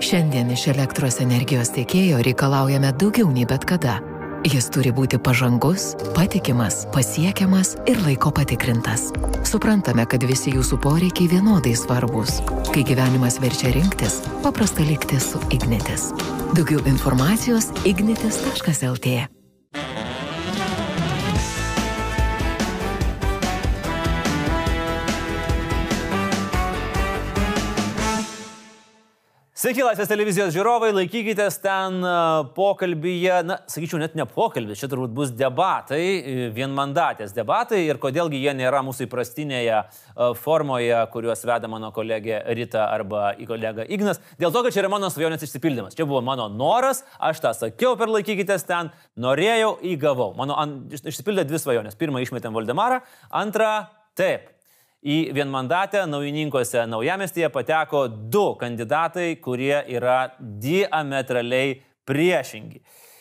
Šiandien iš elektros energijos tiekėjo reikalaujame daugiau nei bet kada. Jis turi būti pažangus, patikimas, pasiekiamas ir laiko patikrintas. Suprantame, kad visi jūsų poreikiai vienodai svarbus. Kai gyvenimas verčia rinktis, paprasta likti su Ignitis. Daugiau informacijos ignitis.lt. Sveiki, Laisvės televizijos žiūrovai, laikykitės ten e, pokalbyje, na, sakyčiau, net ne pokalbis, čia turbūt bus debatai, e, vienmandatės debatai ir kodėlgi jie nėra mūsų įprastinėje e, formoje, kuriuos veda mano kolegė Rita arba į kolegą Ignas, dėl to, kad čia yra mano svajonės išsipildymas. Čia buvo mano noras, aš tą sakiau per laikykitės ten, norėjau, įgavau. Mano an, išsipildė dvi svajonės. Pirmą išmetėm Valdemarą, antrą taip, Į vienmandatę naujininkose naujamestėje pateko du kandidatai, kurie yra diametraliai priešingi.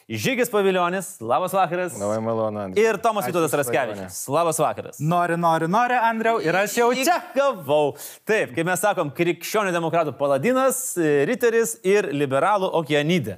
Žygis Paviljonis, labas vakaras. Labai malonu. Ir Tomas Vytautas Raskevičius, labas vakaras. Nori, nori, nori, Andriau, ir aš jau čia. Gavau. Taip, kaip mes sakom, krikščionių demokratų paladinas, riteris ir liberalų okeanidė.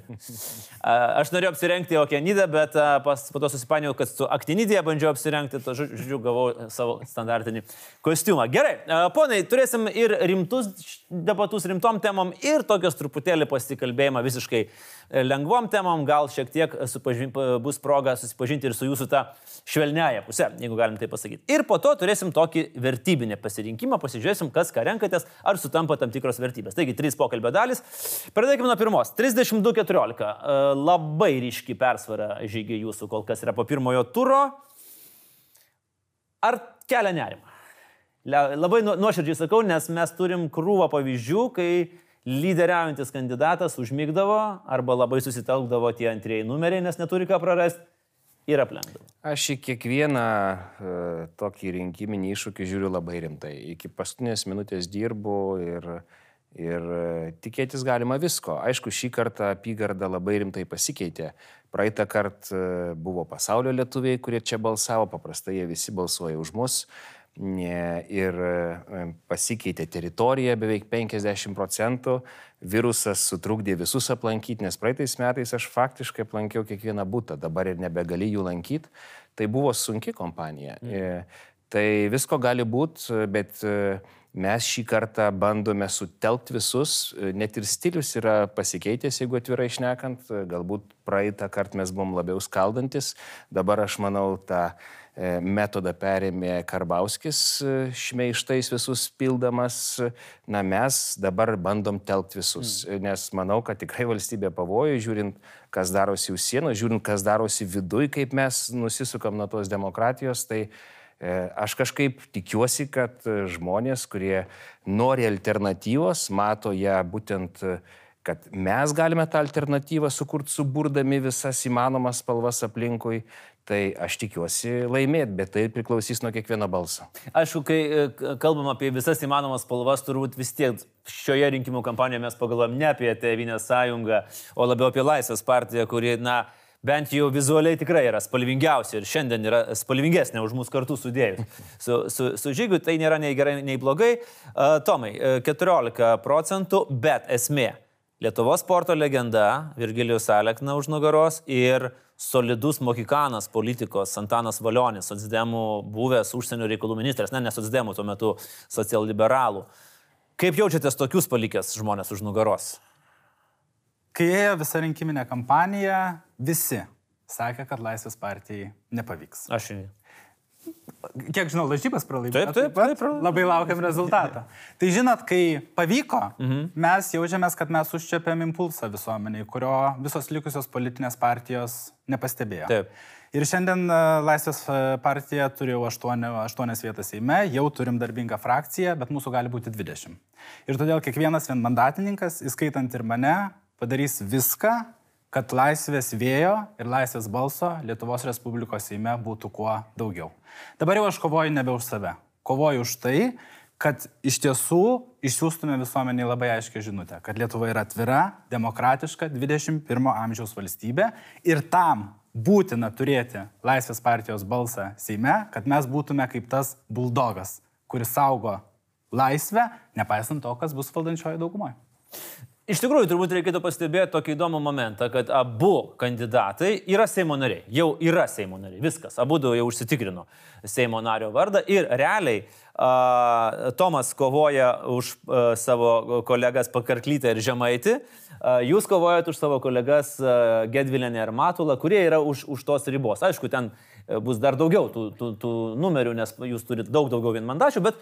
Aš norėjau apsirengti okeanidę, bet pas, po to susipainiau, kad su aktinidėje bandžiau apsirengti, to žodžiu, gavau savo standartinį kostiumą. Gerai, ponai, turėsim ir rimtus debatus rimtom temom, ir tokios truputėlį pasikalbėjimą visiškai lengvom temom, gal šiek tiek supažin, bus proga susipažinti ir su jūsų ta švelniaja pusė, jeigu galim tai pasakyti. Ir po to turėsim tokį vertybinį pasirinkimą, pasižiūrėsim, kas ką renkatės, ar sutampa tam tikros vertybės. Taigi, trys pokalbio dalis. Pradėkime nuo pirmos. 32-14. Labai ryški persvara žygiai jūsų kol kas yra po pirmojo turo. Ar kelia nerimą? Labai nuoširdžiai sakau, nes mes turim krūvą pavyzdžių, kai lyderiaujantis kandidatas užmygdavo arba labai susitelkdavo tie antrieji numeriai, nes neturi ką prarasti ir aplenkdavo. Aš į kiekvieną uh, tokį rinkiminį iššūkį žiūriu labai rimtai. Iki paskutinės minutės dirbu ir, ir tikėtis galima visko. Aišku, šį kartą apygarda labai rimtai pasikeitė. Praeitą kartą buvo pasaulio lietuviai, kurie čia balsavo, paprastai jie visi balsuoja už mus ir pasikeitė teritorija beveik 50 procentų, virusas sutrukdė visus aplankyti, nes praeitais metais aš faktiškai aplankiau kiekvieną būtą, dabar ir nebegali jų lankyti, tai buvo sunki kompanija. Mm. Tai visko gali būti, bet mes šį kartą bandome sutelkti visus, net ir stilius yra pasikeitęs, jeigu atvirai išnekant, galbūt praeitą kartą mes buvom labiau skaldantis, dabar aš manau tą E, metodą perėmė Karbauskis, e, šmeištais visus pildamas. Na, mes dabar bandom telkti visus, mm. nes manau, kad tikrai valstybė pavojų, žiūrint, kas darosi už sienos, žiūrint, kas darosi viduj, kaip mes nusisukam nuo tos demokratijos, tai e, Aš kažkaip tikiuosi, kad žmonės, kurie nori alternatyvos, mato ją būtent, kad mes galime tą alternatyvą sukurti, suburdami visas įmanomas spalvas aplinkui, Tai aš tikiuosi laimėti, bet tai priklausys nuo kiekvieno balso. Aišku, kai e, kalbam apie visas įmanomas spalvas, turbūt vis tiek šioje rinkimų kampanijoje mes pagalvom ne apie Tevinę sąjungą, o labiau apie Laisvės partiją, kuri, na, bent jau vizualiai tikrai yra spalvingiausia ir šiandien yra spalvingesnė už mūsų kartu sudėjus. Su, su, su žygiu tai nėra nei gerai, nei blogai. Uh, Tomai, 14 procentų, bet esmė. Lietuvos sporto legenda Virgilijus Alekna už nugaros ir solidus mokikanas politikos Antanas Valionis, socdemų buvęs užsienio reikalų ministras, ne, ne socdemų tuo metu, socialliberalų. Kaip jaučiatės tokius palikęs žmonės už nugaros? Kai ėjo visa rinkiminė kampanija, visi sakė, kad Laisvės partijai nepavyks. Aš žinau. Kiek žinau, lažybas pralaimėjo. Taip, taip, taip, taip. Labai laukiam rezultato. tai žinot, kai pavyko, mhm. mes jaučiamės, kad mes užčiapėm impulsą visuomeniai, kurio visos likusios politinės partijos nepastebėjo. Taip. Ir šiandien e, Laisvės e, partija turi jau 8, 8 vietas Seime, jau turim darbingą frakciją, bet mūsų gali būti 20. Ir todėl kiekvienas vienmandatininkas, įskaitant ir mane, padarys viską, kad laisvės vėjo ir laisvės balso Lietuvos Respublikos Seime būtų kuo daugiau. Dabar jau aš kovoju nebe už save. Kovoju už tai, kad iš tiesų išsiųstume visuomeniai labai aiškę žinutę, kad Lietuva yra atvira, demokratiška 21 amžiaus valstybė ir tam būtina turėti Laisvės partijos balsą Seime, kad mes būtume kaip tas buldogas, kuris saugo laisvę, nepaisant to, kas bus valdančioje daugumoje. Iš tikrųjų, turbūt reikėtų pastebėti tokį įdomų momentą, kad abu kandidatai yra Seimo nariai. Jau yra Seimo nariai. Viskas. Abu du jau užsitikrino Seimo nario vardą. Ir realiai uh, Tomas kovoja už uh, savo kolegas Pakarklytę ir Žemaitį. Uh, jūs kovojate už savo kolegas uh, Gedvilinę ir Matulą, kurie yra už, už tos ribos. Aišku, ten bus dar daugiau tų, tų, tų numerių, nes jūs turite daug daugiau vienmandačių, bet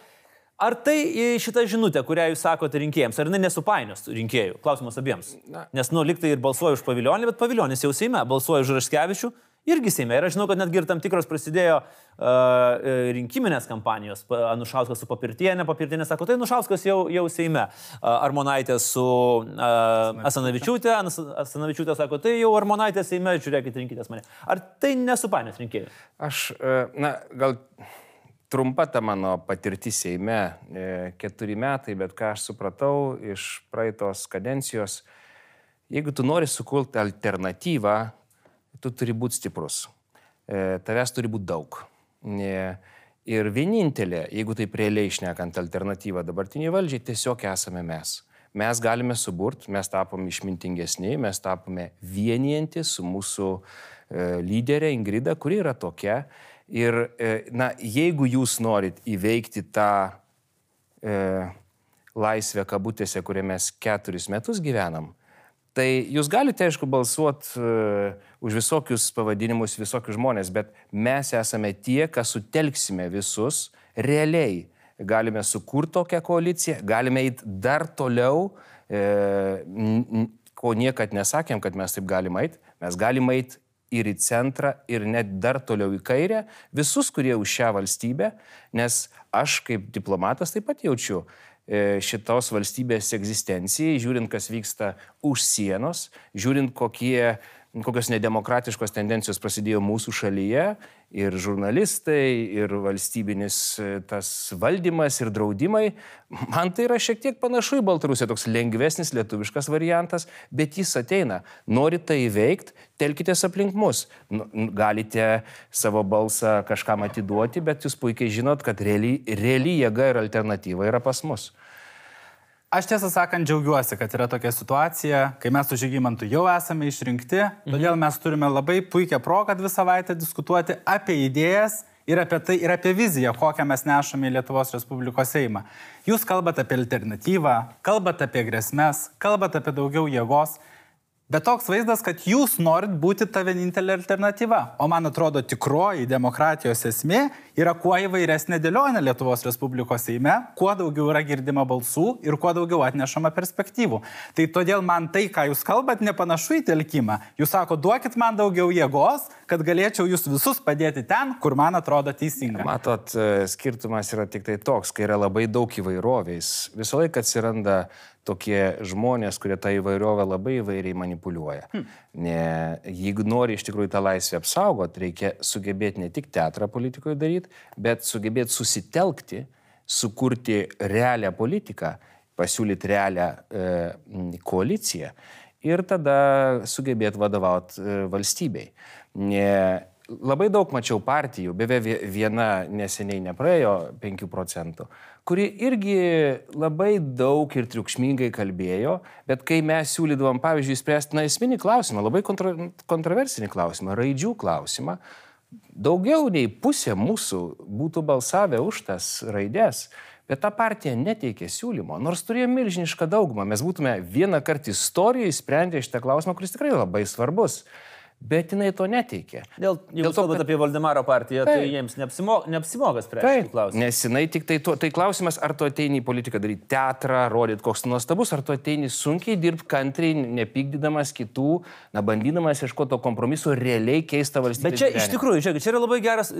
Ar tai šita žinutė, kurią jūs sakote rinkėjams, ar jinai nesupainios rinkėjų? Klausimas abiems. Nes, nu, liktai ir balsuoju už paviljonį, bet paviljonis jau Seime, balsuoju už Raškevičių, irgi Seime. Ir aš žinau, kad netgi ir tam tikros prasidėjo uh, rinkiminės kampanijos. Anušauskas su Papirtienė, Papirtienė sako, tai Anušauskas jau, jau Seime. Uh, Armonaitė su uh, Asanavičiūtė, Asanavičiūtė sako, tai jau Armonaitė Seime, žiūrėkite, rinkitės mane. Ar tai nesupainios rinkėjų? Aš, uh, na, gal trumpa ta mano patirtis Seime, e, keturi metai, bet ką aš supratau iš praeitos kadencijos, jeigu tu nori sukurti alternatyvą, tu turi būti stiprus. E, tavęs turi būti daug. E, ir vienintelė, jeigu taip realiai išnekant alternatyvą dabartiniai valdžiai, tiesiog esame mes. Mes galime suburti, mes tapome išmintingesni, mes tapome vienijanti su mūsų lyderė Ingrida, kuri yra tokia, Ir, e, na, jeigu jūs norit įveikti tą e, laisvę kabutėse, kurią mes keturis metus gyvenam, tai jūs galite, aišku, balsuoti e, už visokius pavadinimus, visokius žmonės, bet mes esame tie, kas sutelksime visus realiai. Galime sukurti tokią koaliciją, galime eiti dar toliau, e, ko niekad nesakėm, kad mes taip galime eiti. Mes galime eiti ir į centrą, ir net dar toliau į kairę, visus, kurie už šią valstybę, nes aš kaip diplomatas taip pat jaučiu e, šitos valstybės egzistencijai, žiūrint, kas vyksta už sienos, žiūrint, kokie kokios nedemokratiškos tendencijos prasidėjo mūsų šalyje ir žurnalistai, ir valstybinis e, tas valdymas, ir draudimai. Man tai yra šiek tiek panašu į Baltarusiją, toks lengvesnis lietuviškas variantas, bet jis ateina. Norite tai įveikti, telkitės aplink mus. Galite savo balsą kažkam atiduoti, bet jūs puikiai žinot, kad reali, reali jėga ir alternatyva yra pas mus. Aš tiesą sakant džiaugiuosi, kad yra tokia situacija, kai mes su Žygimantu jau esame išrinkti, todėl mes turime labai puikią progą dvi savaitę diskutuoti apie idėjas ir apie tai, ir apie viziją, kokią mes nešame į Lietuvos Respublikos Seimą. Jūs kalbate apie alternatyvą, kalbate apie grėsmės, kalbate apie daugiau jėgos. Bet toks vaizdas, kad jūs norit būti ta vienintelė alternatyva. O man atrodo, tikroji demokratijos esmė yra kuo įvairesnė dėlionė Lietuvos Respublikos Seime, kuo daugiau yra girdima balsų ir kuo daugiau atnešama perspektyvų. Tai todėl man tai, ką jūs kalbat, nepanašu į telkimą. Jūs sako, duokit man daugiau jėgos, kad galėčiau jūs visus padėti ten, kur man atrodo teisinga. Matot, e, skirtumas yra tik tai toks, kai yra labai daug įvairovės. Visą laiką atsiranda tokie žmonės, kurie tą įvairovę labai įvairiai manipuliuoja. Hmm. Ne, jeigu nori iš tikrųjų tą laisvę apsaugoti, reikia sugebėti ne tik teatrą politikoje daryti, bet sugebėti susitelkti, sukurti realią politiką, pasiūlyti realią e, koaliciją ir tada sugebėti vadovauti e, valstybei. Ne, labai daug mačiau partijų, beveik viena neseniai nepraėjo 5 procentų kuri irgi labai daug ir triukšmingai kalbėjo, bet kai mes siūlydavom, pavyzdžiui, spręsti na, esminį klausimą, labai kontra, kontroversinį klausimą, raidžių klausimą, daugiau nei pusė mūsų būtų balsavę už tas raidės. Bet ta partija neteikė siūlymo, nors turėjo milžinišką daugumą. Mes būtume vieną kartą istorijoje sprendę šitą klausimą, kuris tikrai labai svarbus. Bet jinai to neteikė. Dėl, jeigu Dėl to, kalbant kad... apie Valdemaro partiją, tai tai jiems neapsimo, neapsimoga spręsti klausimą. Nes jinai tik tai, to, tai klausimas, ar tu ateini į politiką daryti teatrą, rodyti koks nuostabus, ar tu ateini sunkiai dirbti kantriai, nepykdydamas kitų, na, bandydamas ieškoti to kompromiso, realiai keistą valstybę. Bet čia gyvenimą. iš tikrųjų, žiūrėk, čia yra labai geras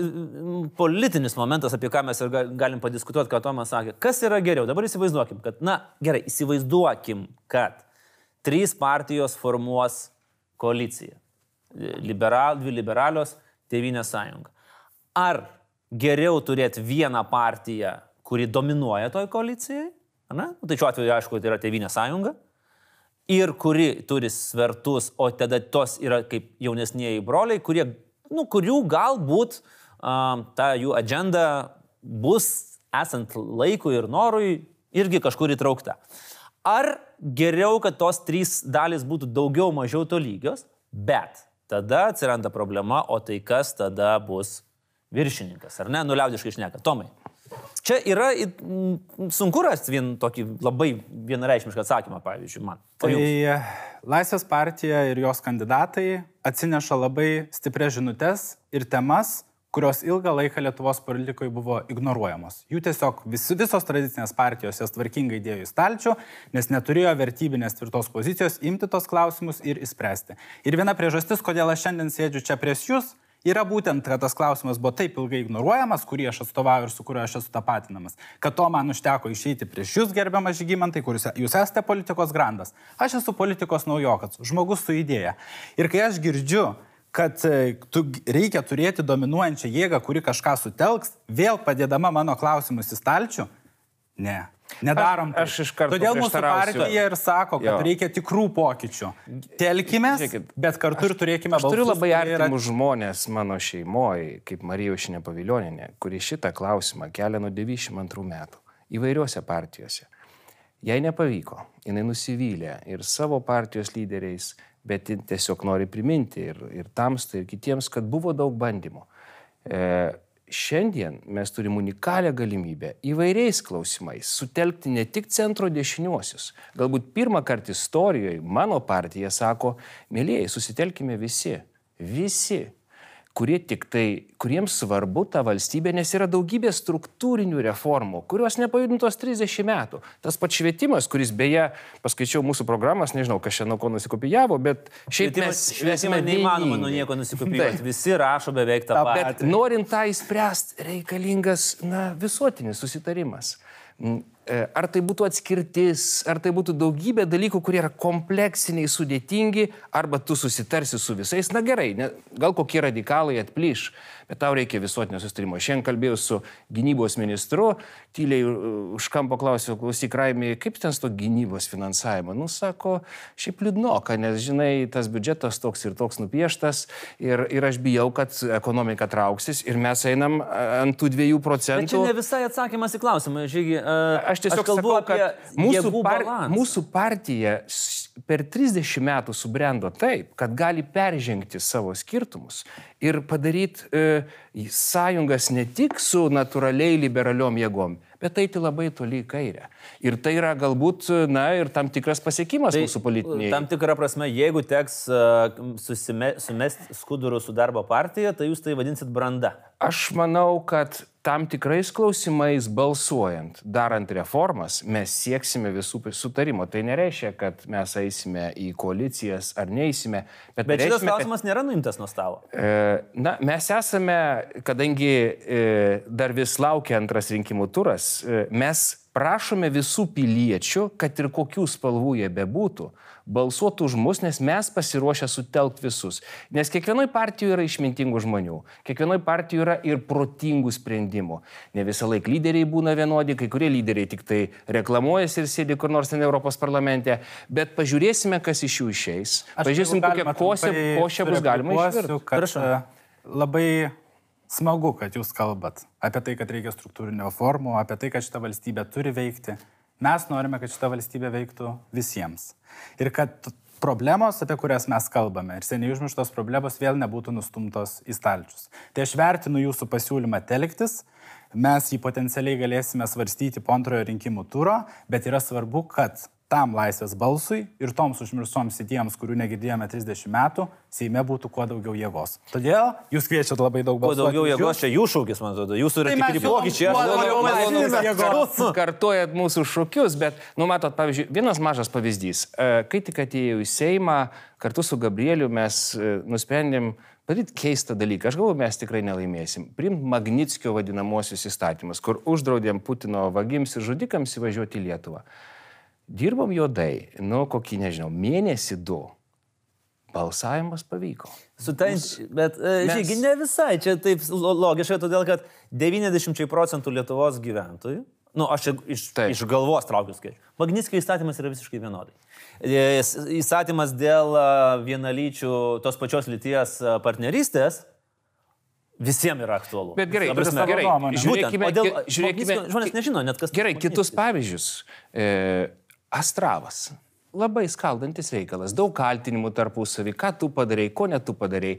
politinis momentas, apie ką mes ir galim padiskutuoti, ką Tomas sakė. Kas yra geriau? Dabar įsivaizduokim, kad, na, gerai, įsivaizduokim, kad trys partijos formuos koaliciją liberal, dvi liberalios, Tevinė sąjunga. Ar geriau turėti vieną partiją, kuri dominuoja toj koalicijai, ne? Nu, tai šiuo atveju, aišku, tai yra Tevinė sąjunga, ir kuri turi svertus, o tada tos yra kaip jaunesnėji broliai, kurie, nu, kurių galbūt um, ta jų agenda bus, esant laikui ir norui, irgi kažkur įtraukta. Ar geriau, kad tos trys dalis būtų daugiau mažiau to lygios, bet tada atsiranda problema, o tai kas tada bus viršininkas, ar ne, nuliaudiškai išneka. Tomai. Čia yra sunku rasti vien tokį labai vienareišmišką atsakymą, pavyzdžiui, man. Tai jums? Laisvės partija ir jos kandidatai atsineša labai stiprias žinutės ir temas, kurios ilgą laiką Lietuvos politikoje buvo ignoruojamos. Jų tiesiog vis, visos tradicinės partijos jas tvarkingai dėjo į stalčių, nes neturėjo vertybinės tvirtos pozicijos imti tos klausimus ir įspręsti. Ir viena priežastis, kodėl aš šiandien sėdžiu čia prieš jūs, yra būtent, kad tas klausimas buvo taip ilgai ignoruojamas, kurį aš atstovauju ir su kuriuo aš esu tapatinamas, kad to man užteko išeiti prieš jūs, gerbiamas žygimantai, kuris jūs esate politikos grandas. Aš esu politikos naujokas, žmogus su idėja. Ir kai aš girdžiu, kad e, tu, reikia turėti dominuojančią jėgą, kuri kažką sutelks, vėl padėdama mano klausimus į stalčių, ne. Nedarom. Aš- aš iš karto Todėl mūsų partija ir sako, kad Jo. reikia tikrų pokyčių. Telkime, bet kartu ir turėkime Aš turiu labai kurie yra- artimus žmonės mano šeimoje, kaip Marija Užinė Paviljoninė, kuri šitą klausimą kelia nuo 92 metų įvairiuose partijose. Jai nepavyko, jinai nusivylė ir savo partijos lyderiais, bet tiesiog nori priminti ir, ir tamstai, ir kitiems, kad buvo daug bandymų. E, šiandien mes turim unikalią galimybę įvairiais klausimais sutelkti ne tik centro dešiniuosius. Galbūt pirmą kartą istorijoje mano partija sako, mėlyjei, susitelkime visi, visi kurie tik tai, kuriems svarbu ta valstybė, nes yra daugybė struktūrinių reformų, kurios nepajudintos 30 metų. Tas pats švietimas, kuris beje, paskaičiau mūsų programas, nežinau, kas čia nuo ko nusikopijavo, bet šiaip Švietimą, mes švietimą neįmanoma nuo nieko nusikopijuoti. Visi rašo beveik tą patį. Bet norint tą įspręsti, reikalingas, na, visuotinis susitarimas. E, Ar tai būtų atskirtis, ar tai būtų daugybė dalykų, kurie yra kompleksiniai, sudėtingi, arba tu susitarsi su visais, na gerai, ne, gal kokie radikalai atplyš, bet tau reikia visuotinio susitarimo. Šiandien kalbėjau su gynybos ministru, tyliai uh, už kampo klausiau, klausyk, Raimė, kaip ten su to gynybos finansavimu? Nu, sako, šiaip liūdnoka, nes, žinai, tas biudžetas toks ir toks nupieštas ir, ir aš bijau, kad ekonomika trauksis ir mes einam a, ant tų dviejų Bet čia procentų. ne visai atsakymas į klausimą. Žygi, uh, Aš tiesiog aš kalbu sakau, kad mūsų, par, balansą. mūsų partija per 30 metų subrendo taip, kad gali peržengti savo skirtumus ir padaryti e, sąjungas ne tik su natūraliai liberaliom jėgom, bet eiti labai toli į kairę. Ir tai yra galbūt, na, ir tam tikras pasiekimas tai, mūsų politiniai. Tam tikrą prasme, jeigu teks susime, sumesti skudurų su darbo partija, tai jūs tai vadinsit branda. Aš manau, kad tam tikrais klausimais balsuojant, darant reformas, mes sieksime visų sutarimo. Tai nereiškia, kad mes eisime į koalicijas ar neįsime. Bet, Bet šitas reikšme, kad- klausimas nėra nuimtas nuo stalo. E, Na, mes esame, kadangi e, dar vis laukia antras rinkimų turas, mes prašome visų piliečių, kad ir kokių spalvų jie bebūtų, balsuotų už mus, nes mes pasiruošę sutelkti visus. Nes kiekvienoje partijoje yra išmintingų žmonių, kiekvienoje partijoje yra ir protingų sprendimų. Ne visą laiką lyderiai būna vienodi, kai kurie lyderiai tik tai reklamuojasi ir sėdi kur nors ten Europos parlamente, bet pažiūrėsime, kas iš jų išeis. Pažiūrėsim, kokią košę, bus galima išvirti. e, Labai smagu, kad jūs kalbat apie tai, kad reikia struktūrinio formų, apie tai, kad šita valstybė turi veikti. Mes norime, kad šita valstybė veiktų visiems. Ir kad problemos, apie kurias mes kalbame, ir seniai užmirštos problemos vėl nebūtų nustumtos į stalčius. Tai aš vertinu jūsų pasiūlymą telktis, mes jį potencialiai galėsime svarstyti po antrojo rinkimų turo, bet yra svarbu, kad tam laisvės balsui ir toms užmirštoms idėjams, kurių negirdėjome 30 metų, Seime būtų kuo daugiau jėgos. Todėl jūs kviečiat labai daug Kuo balsų. daugiau jėgos, čia jų šūkis, man atrodo. Jūsų yra Tai tikri pokyčiai. Aš kuo manau, daugiau kad mažesnės mes- jėgos. kartuojat mūsų šūkius, bet, nu, matot, pavyzdžiui, vienas mažas pavyzdys. E, Kai tik atėjau į Seimą, kartu su Gabrieliu mes e, nusprendėm padaryti keistą dalyką. Aš galvoju, mes tikrai nelaimėsim. Primt Magnitskio vadinamosius įstatymus, kur uždraudėm Putino vagims ir žudikams įvažiuoti į Lietuvą. Dirbom juodai, nu, kokį, nežinau, mėnesį du. Balsavimas pavyko. Su ta, bet, Mes- mes... žygi, ne visai, čia taip lo- logiška, todėl kad 90 procentų Lietuvos gyventojų, nu, aš iš, Taip. iš galvos traukiu skaičių, Magnitskio įstatymas yra visiškai vienodai. E, Įstatymas dėl a, vienalyčių tos pačios lyties partnerystės visiems yra aktualu. Bet gerai, prasme, gerai, žiūrėkime, Būtent, dėl ki- žiūrėkime, žmonės nežino net kas. Gerai, kitus pavyzdžius. E, Astravas. Labai skaldantis reikalas, daug kaltinimų tarpusavį, ką tu padarai, ko ne tu padarai.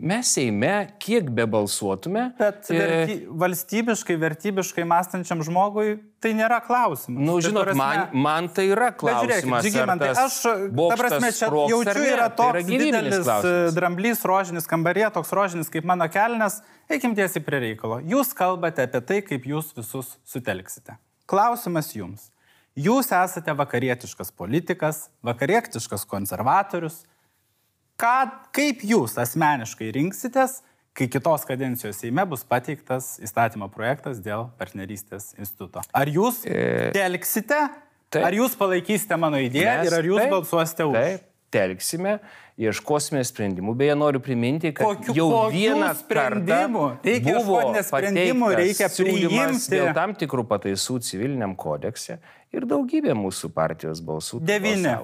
Mes Seime, kiek be balsuotume. Bet e, verty, valstybiškai, vertybiškai mąstančiam žmogui tai nėra klausimas. Nu, Tai žinot, prasme- man, man tai yra klausimas. Žygimantai, aš, ta prasme, čia sprogs ar jaučiu, yra Tai toks gyvybinis didelis e, klausimas. dramblys rožinis kambarė, toks rožinis kaip mano kelnes, eikim tiesiai prie reikalo. Jūs kalbate apie tai, kaip jūs visus sutelksite. Klausimas jums. Jūs esate vakarietiškas politikas, vakarietiškas konservatorius. Ką, kaip jūs asmeniškai rinksitės, kai kitos kadencijos Seime bus pateiktas įstatymo projektas dėl partnerystės instituto? Ar jūs telksite, taip. ar jūs palaikysite mano idėją Mes- ir ar jūs taip, balsuosite už? Taip, telksime, ieškosime sprendimų. Beje, noriu priminti, kad Kokių- jau vieną Reikia buvo sprendimų, reikia priimti. Dėl tam tikrų pataisų civiliniam kodekse ir daugybė mūsų partijos balsų. Devyni.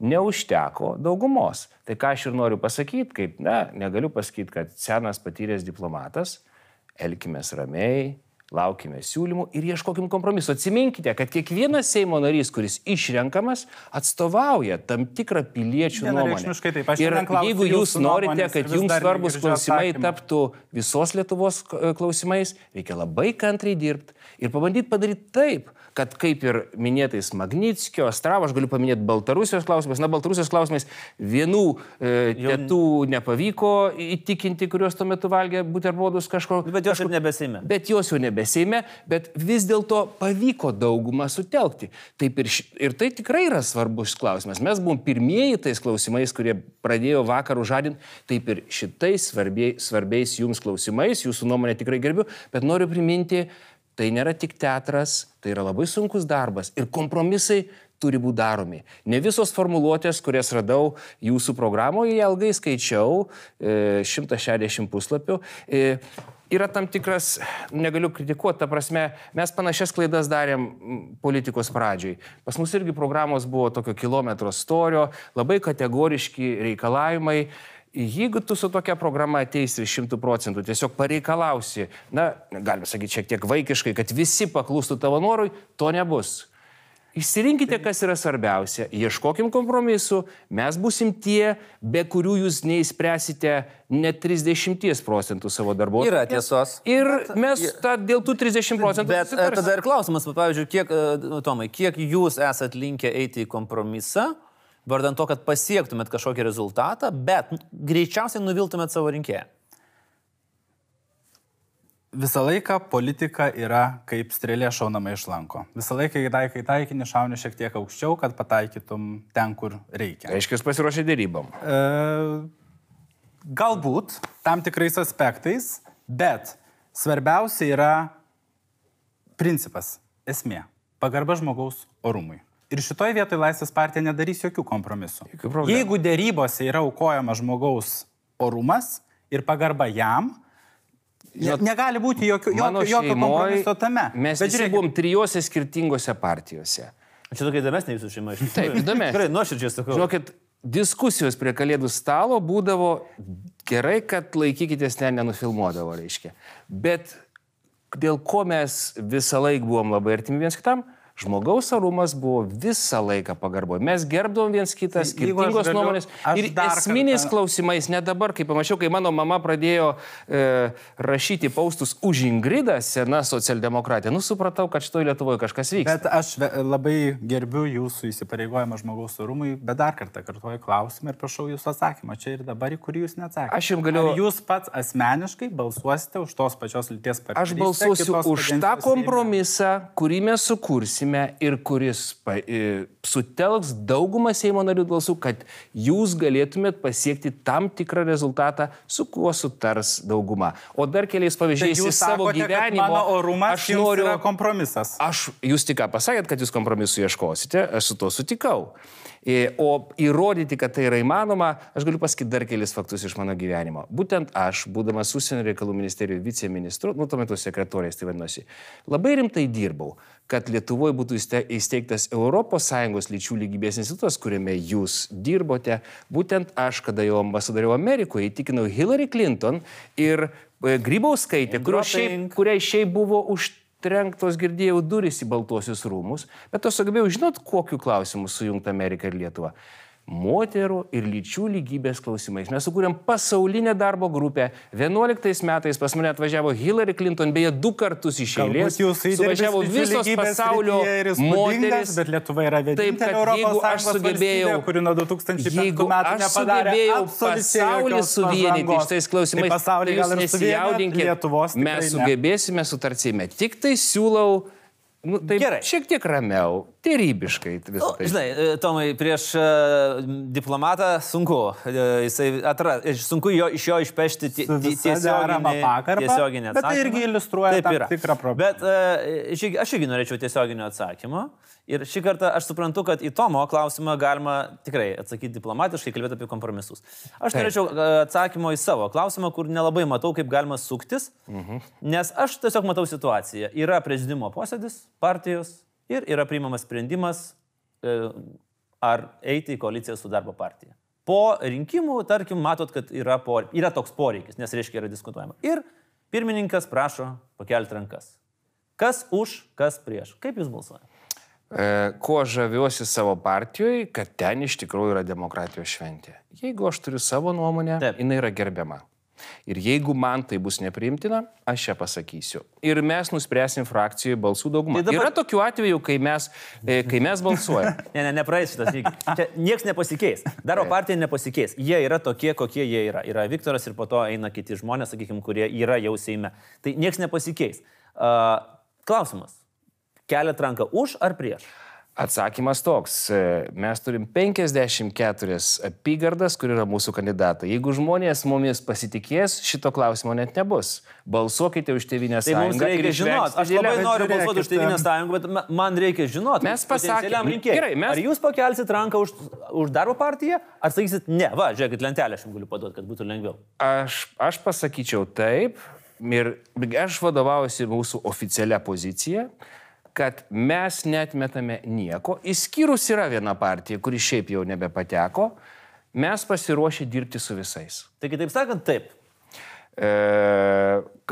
Neužteko daugumos. Tai ką aš ir noriu pasakyti, kaip, na, negaliu pasakyti, kad senas patyręs diplomatas, elkime ramiai, laukime siūlymų ir ieškokim kompromiso. Atsiminkite, kad kiekvienas Seimo narys, kuris išrenkamas, atstovauja tam tikrą piliečių nuomonę. Taip. Ir jeigu jūs norite, kad jums svarbus klausimai atsakymo. taptų visos Lietuvos klausimais, reikia labai kantriai dirbti ir pabandyti padaryti taip, kad kaip ir minėtais Magnitskio, Astravo, aš galiu paminėti Baltarusijos klausimais, na, Baltarusijos klausimais vienų e, tėtų nepavyko įtikinti, kuriuos tuo metu valgė buterbrodus kažko. Bet jos ir nebesime. Bet jos jau nebeseime, bet vis dėlto pavyko daugumą sutelkti. Taip ir, ir tai tikrai yra svarbus klausimas. Mes buvom pirmieji tais klausimais, kurie pradėjo vakarų žadinti, taip ir šitais svarbiai, svarbiais jums klausimais, jūsų nuomonė tikrai gerbiu, bet noriu priminti, tai nėra tik teatras, tai yra labai sunkus darbas ir kompromisai turi būti daromi. Ne visos formuluotės, kurias radau jūsų programoje, ilgai skaičiau, e, 160 puslapių. E, Yra tam tikras, negaliu kritikuoti, ta prasme, mes panašias klaidas darėm politikos pradžiai. Pas mus irgi programos buvo tokio kilometro storio, labai kategoriški reikalavimai. Jeigu tu su tokia programa ateisi šimtų procentų, tiesiog pareikalausi, na, galime sakyti šiek tiek vaikiškai, kad visi paklūstų tavo norui, to nebus. Išsirinkite, kas yra svarbiausia, ieškokim kompromisų, mes busim tie, be kurių jūs neįspręsite net 30 procentų savo darbo. Yra tiesos. Ir mes ta, dėl tų 30 procentų. Bet e, susitarsim. tada ir klausimas, pavyzdžiui, kiek, e, Tomai, kiek jūs esat linkę eiti į kompromisą, vardant to, kad pasiektumėt kažkokį rezultatą, bet greičiausiai nuviltumėt savo rinkėją. Visą laiką politika yra kaip strėlė šaunama iš lanko. Visą laiką, kai taikai taikinį, šauni šiek tiek aukščiau, kad pataikytum ten, kur reikia. Aiškiai, jūs pasiruošę dėrybom. E, galbūt tam tikrais aspektais, bet svarbiausia yra principas, esmė - pagarba žmogaus orumui. Ir šitoje vietoje Laisvės partija nedarys jokių kompromisų. Jokių problemų. Jeigu dėrybose yra aukojama žmogaus orumas ir pagarba jam, Žinot, ne, negali būti jokio, jokio, jokio kompromiso tame. Mes žiūrėkit, buvom trijose skirtingose partijose. Čia tokia įdomesnė jūsų šeima. iš tikrųjų. Taip, įdomi. Tikrai, nuoširdžiai sakau. Žinokit, diskusijos prie kalėdų stalo būdavo gerai, kad laikykitės ten nenufilmuodavo, reiškia. Bet dėl ko mes visą laiką buvom labai artimi viens kitam, žmogaus arumas buvo visą laiką pagarboje. Mes gerbdavom viens kitą, Tai skirtingos galiu- nuomonės. Ir esminiais kartą- klausimais, ne dabar, kai pamačiau, kai mano mama pradėjo e, rašyti paustus už Ingridą, sena socialdemokratė, nu supratau, kad šitoje Lietuvoje kažkas vyksta. Bet aš labai gerbiu jūsų įsipareigojimą žmogaus orumui, bet dar kartą kartuoju klausimą ir prašau jūsų atsakymą čia ir dabar, į kurį jūs neatsakėte. Aš jums galiu- Ar jūs pats asmeniškai balsuosite už tos pačios lyties partnerystę? Aš balsuosiu už tą kompromisą, kurį mes sukursime ir kuris pa, e, sutelks daugumą Seimo narių balsų, kad jūs galėtumėt pasiekti tam tikrą rezultatą, su kuo sutars dauguma. O dar keliais? Tai pavyzdžiais jūs iš savo sakote, gyvenimo. Mano orumas aš noriu. kompromisas. Aš, jūs tik ką pasakėt, kad jūs kompromisų ieškosite, aš su to sutikau. E, O įrodyti, kad tai yra įmanoma, aš galiu pasakyti dar kelis faktus iš mano gyvenimo. Būtent aš, būdamas užsienio reikalų ministerijos viceministru, nu tuo metu sekretorės tai vadinosi, labai rimtai dirbau, kad Lietuvoje būtų įste- įsteigtas ES lyčių lygybės institutas, kuriame jūs dirbote. Būtent aš, kada jau ambasadoriau Amerikoje, įtikinau Hillary Clinton ir e, Grybauskaitė, kuriai šiaip buvo už užtrenktos, girdėjau, durys į Baltuosius rūmus, bet aš sugebėjau žinot, kokiu klausimu sujungta Amerika ir Lietuva moterų ir lyčių lygybės klausimais. Mes sukūrėm pasaulinę darbo grupę. 11 metais pas mane atvažiavo Hillary Clinton, beje, du kartus iš eilės. Suvažiavo visos pasaulio moteris. Bet Lietuva yra vienintelė Europos Sąjungos sugebėjau, valstybė, kuri nuo 2005 jeigu metų aš nepadarė sugebėjau pasaulį suvienyti pažangos. šitais klausimais, Tai pasaulį tai gal ir suvienijat, nesijaudinkit, Lietuvos mes sugebėsime sutartsime. Tik tai siūlau, nu, tai Gerai. šiek tiek ramiau, tyrybiškai visą tai. žinai, e, Tomai, prieš e, diplomatą sunku. e, Jisai atra, sunku jo, iš jo išpešti tiesioginį, tiesioginį bet tai irgi iliustruoja Taip tikrą problemą. Bet e, aš irgi- norėčiau tiesioginio atsakymo. Ir šį kartą aš suprantu, kad į Tomo klausimą galima tikrai atsakyti diplomatiškai, kalbėti apie kompromisus. Aš Taip. norėčiau atsakymo į savo klausimą, kur nelabai matau, kaip galima suktis, Mhm. nes aš tiesiog matau situaciją. Yra prezidimo posėdis partijos ir yra priimamas sprendimas, e, ar eiti į koaliciją su darbo partija. Po rinkimų, tarkim, matot, kad yra, por... yra toks poreikis, nes reiškia yra diskutuojama. Ir pirmininkas prašo pakelti rankas. Kas už, kas prieš. Kaip jūs balsuojate? Kuo žaviuosi savo partijoje, kad ten iš tikrųjų yra demokratijos šventė. Jeigu aš turiu savo nuomonę, Taip. jinai yra gerbiama. Ir jeigu man tai bus nepriimtina, aš ją pasakysiu. Ir mes nuspręsim frakcijoje balsų daugumą. Tai dabar- Yra tokių atvejų, kai mes, e, kai mes balsuojame. Ne, ne, nepraeis šitas lygis. Čia niekas nepasikeis. Darbo partija nepasikeis. Jie yra tokie, kokie jie yra. Yra Viktoras ir po to eina kiti žmonės, sakykime, kurie yra jau Seime. Tai niekas nepasikeis. Uh, klausimas. Keliat ranką už ar prieš? Atsakymas toks. e, Mes turim 54 apygardas, kur yra mūsų kandidatai. Jeigu žmonės mumis pasitikės, šito klausimo net nebus. Balsuokite už Tevinės Tai mums sąjungą. reikia ir žinoti. išvengsite Aš labai noriu balsuoti už Tevinės sąjungą, bet ma- man reikia žinoti. Mes pasakėm- potencialiam rinkėjui. Gerai, mes- Ar jūs pakelsit ranką už, už darbo partiją, ar sakysit ne? Va, žiūrėkit, lentelę aš jums galiu paduoti, kad būtų lengviau. Aš, aš pasakyčiau taip ir aš vadovaujuosi mūsų oficialią poziciją, kad mes netmetame nieko, išskyrus yra viena partija, kuri šiaip jau nebepateko, mes pasiruošę dirbti su visais. Tai kitaip sakant, taip. E,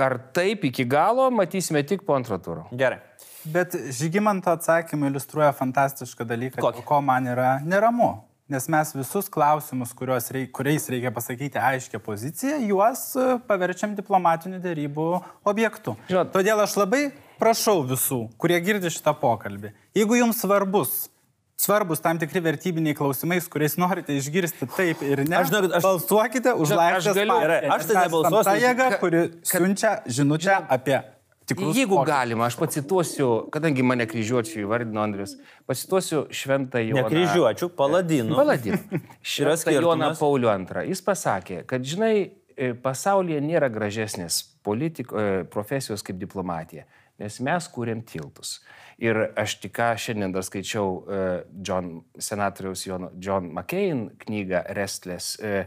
ar taip iki galo, matysime tik po antro turo. Gerai. Bet Žygimanto atsakymai iliustruoja fantastišką dalyką, Kokį? ko man yra neramu. Nes mes visus klausimus, kuriuos reik, kuriais reikia pasakyti aiškę poziciją, juos e, paverčiam diplomatinių dėrybų objektu. Žinot- Todėl aš labai prašau visų, kurie girdi šitą pokalbį, jeigu jums svarbus, svarbus tam tikri vertybiniai klausimai, su kuriais norite išgirsti taip ir ne, Aš žinokit, aš- balsuokite už Žinot, aš galiu- partiją. Gerai, aš tai nebalsuosiu. Ta jėga, kuri siunčia žinutę apie tikrus Jeigu pokyčius. galima, aš pacituosiu, kadangi mane kryžiuočių įvardino Andrius, pacituosiu šventą Joną. Nekryžiuočių, paladinų. Paladin. Yra Šventą Joną. Paulių II. Jis pasakė, kad, žinai, e, pasaulyje nėra gražesnės politiko, e, profesijos kaip diplomatija, nes mes kūrėm tiltus. Ir aš tik ką šiandien dar skaičiau e, John, senatoriaus Jono, John McCain knygą Restless, e,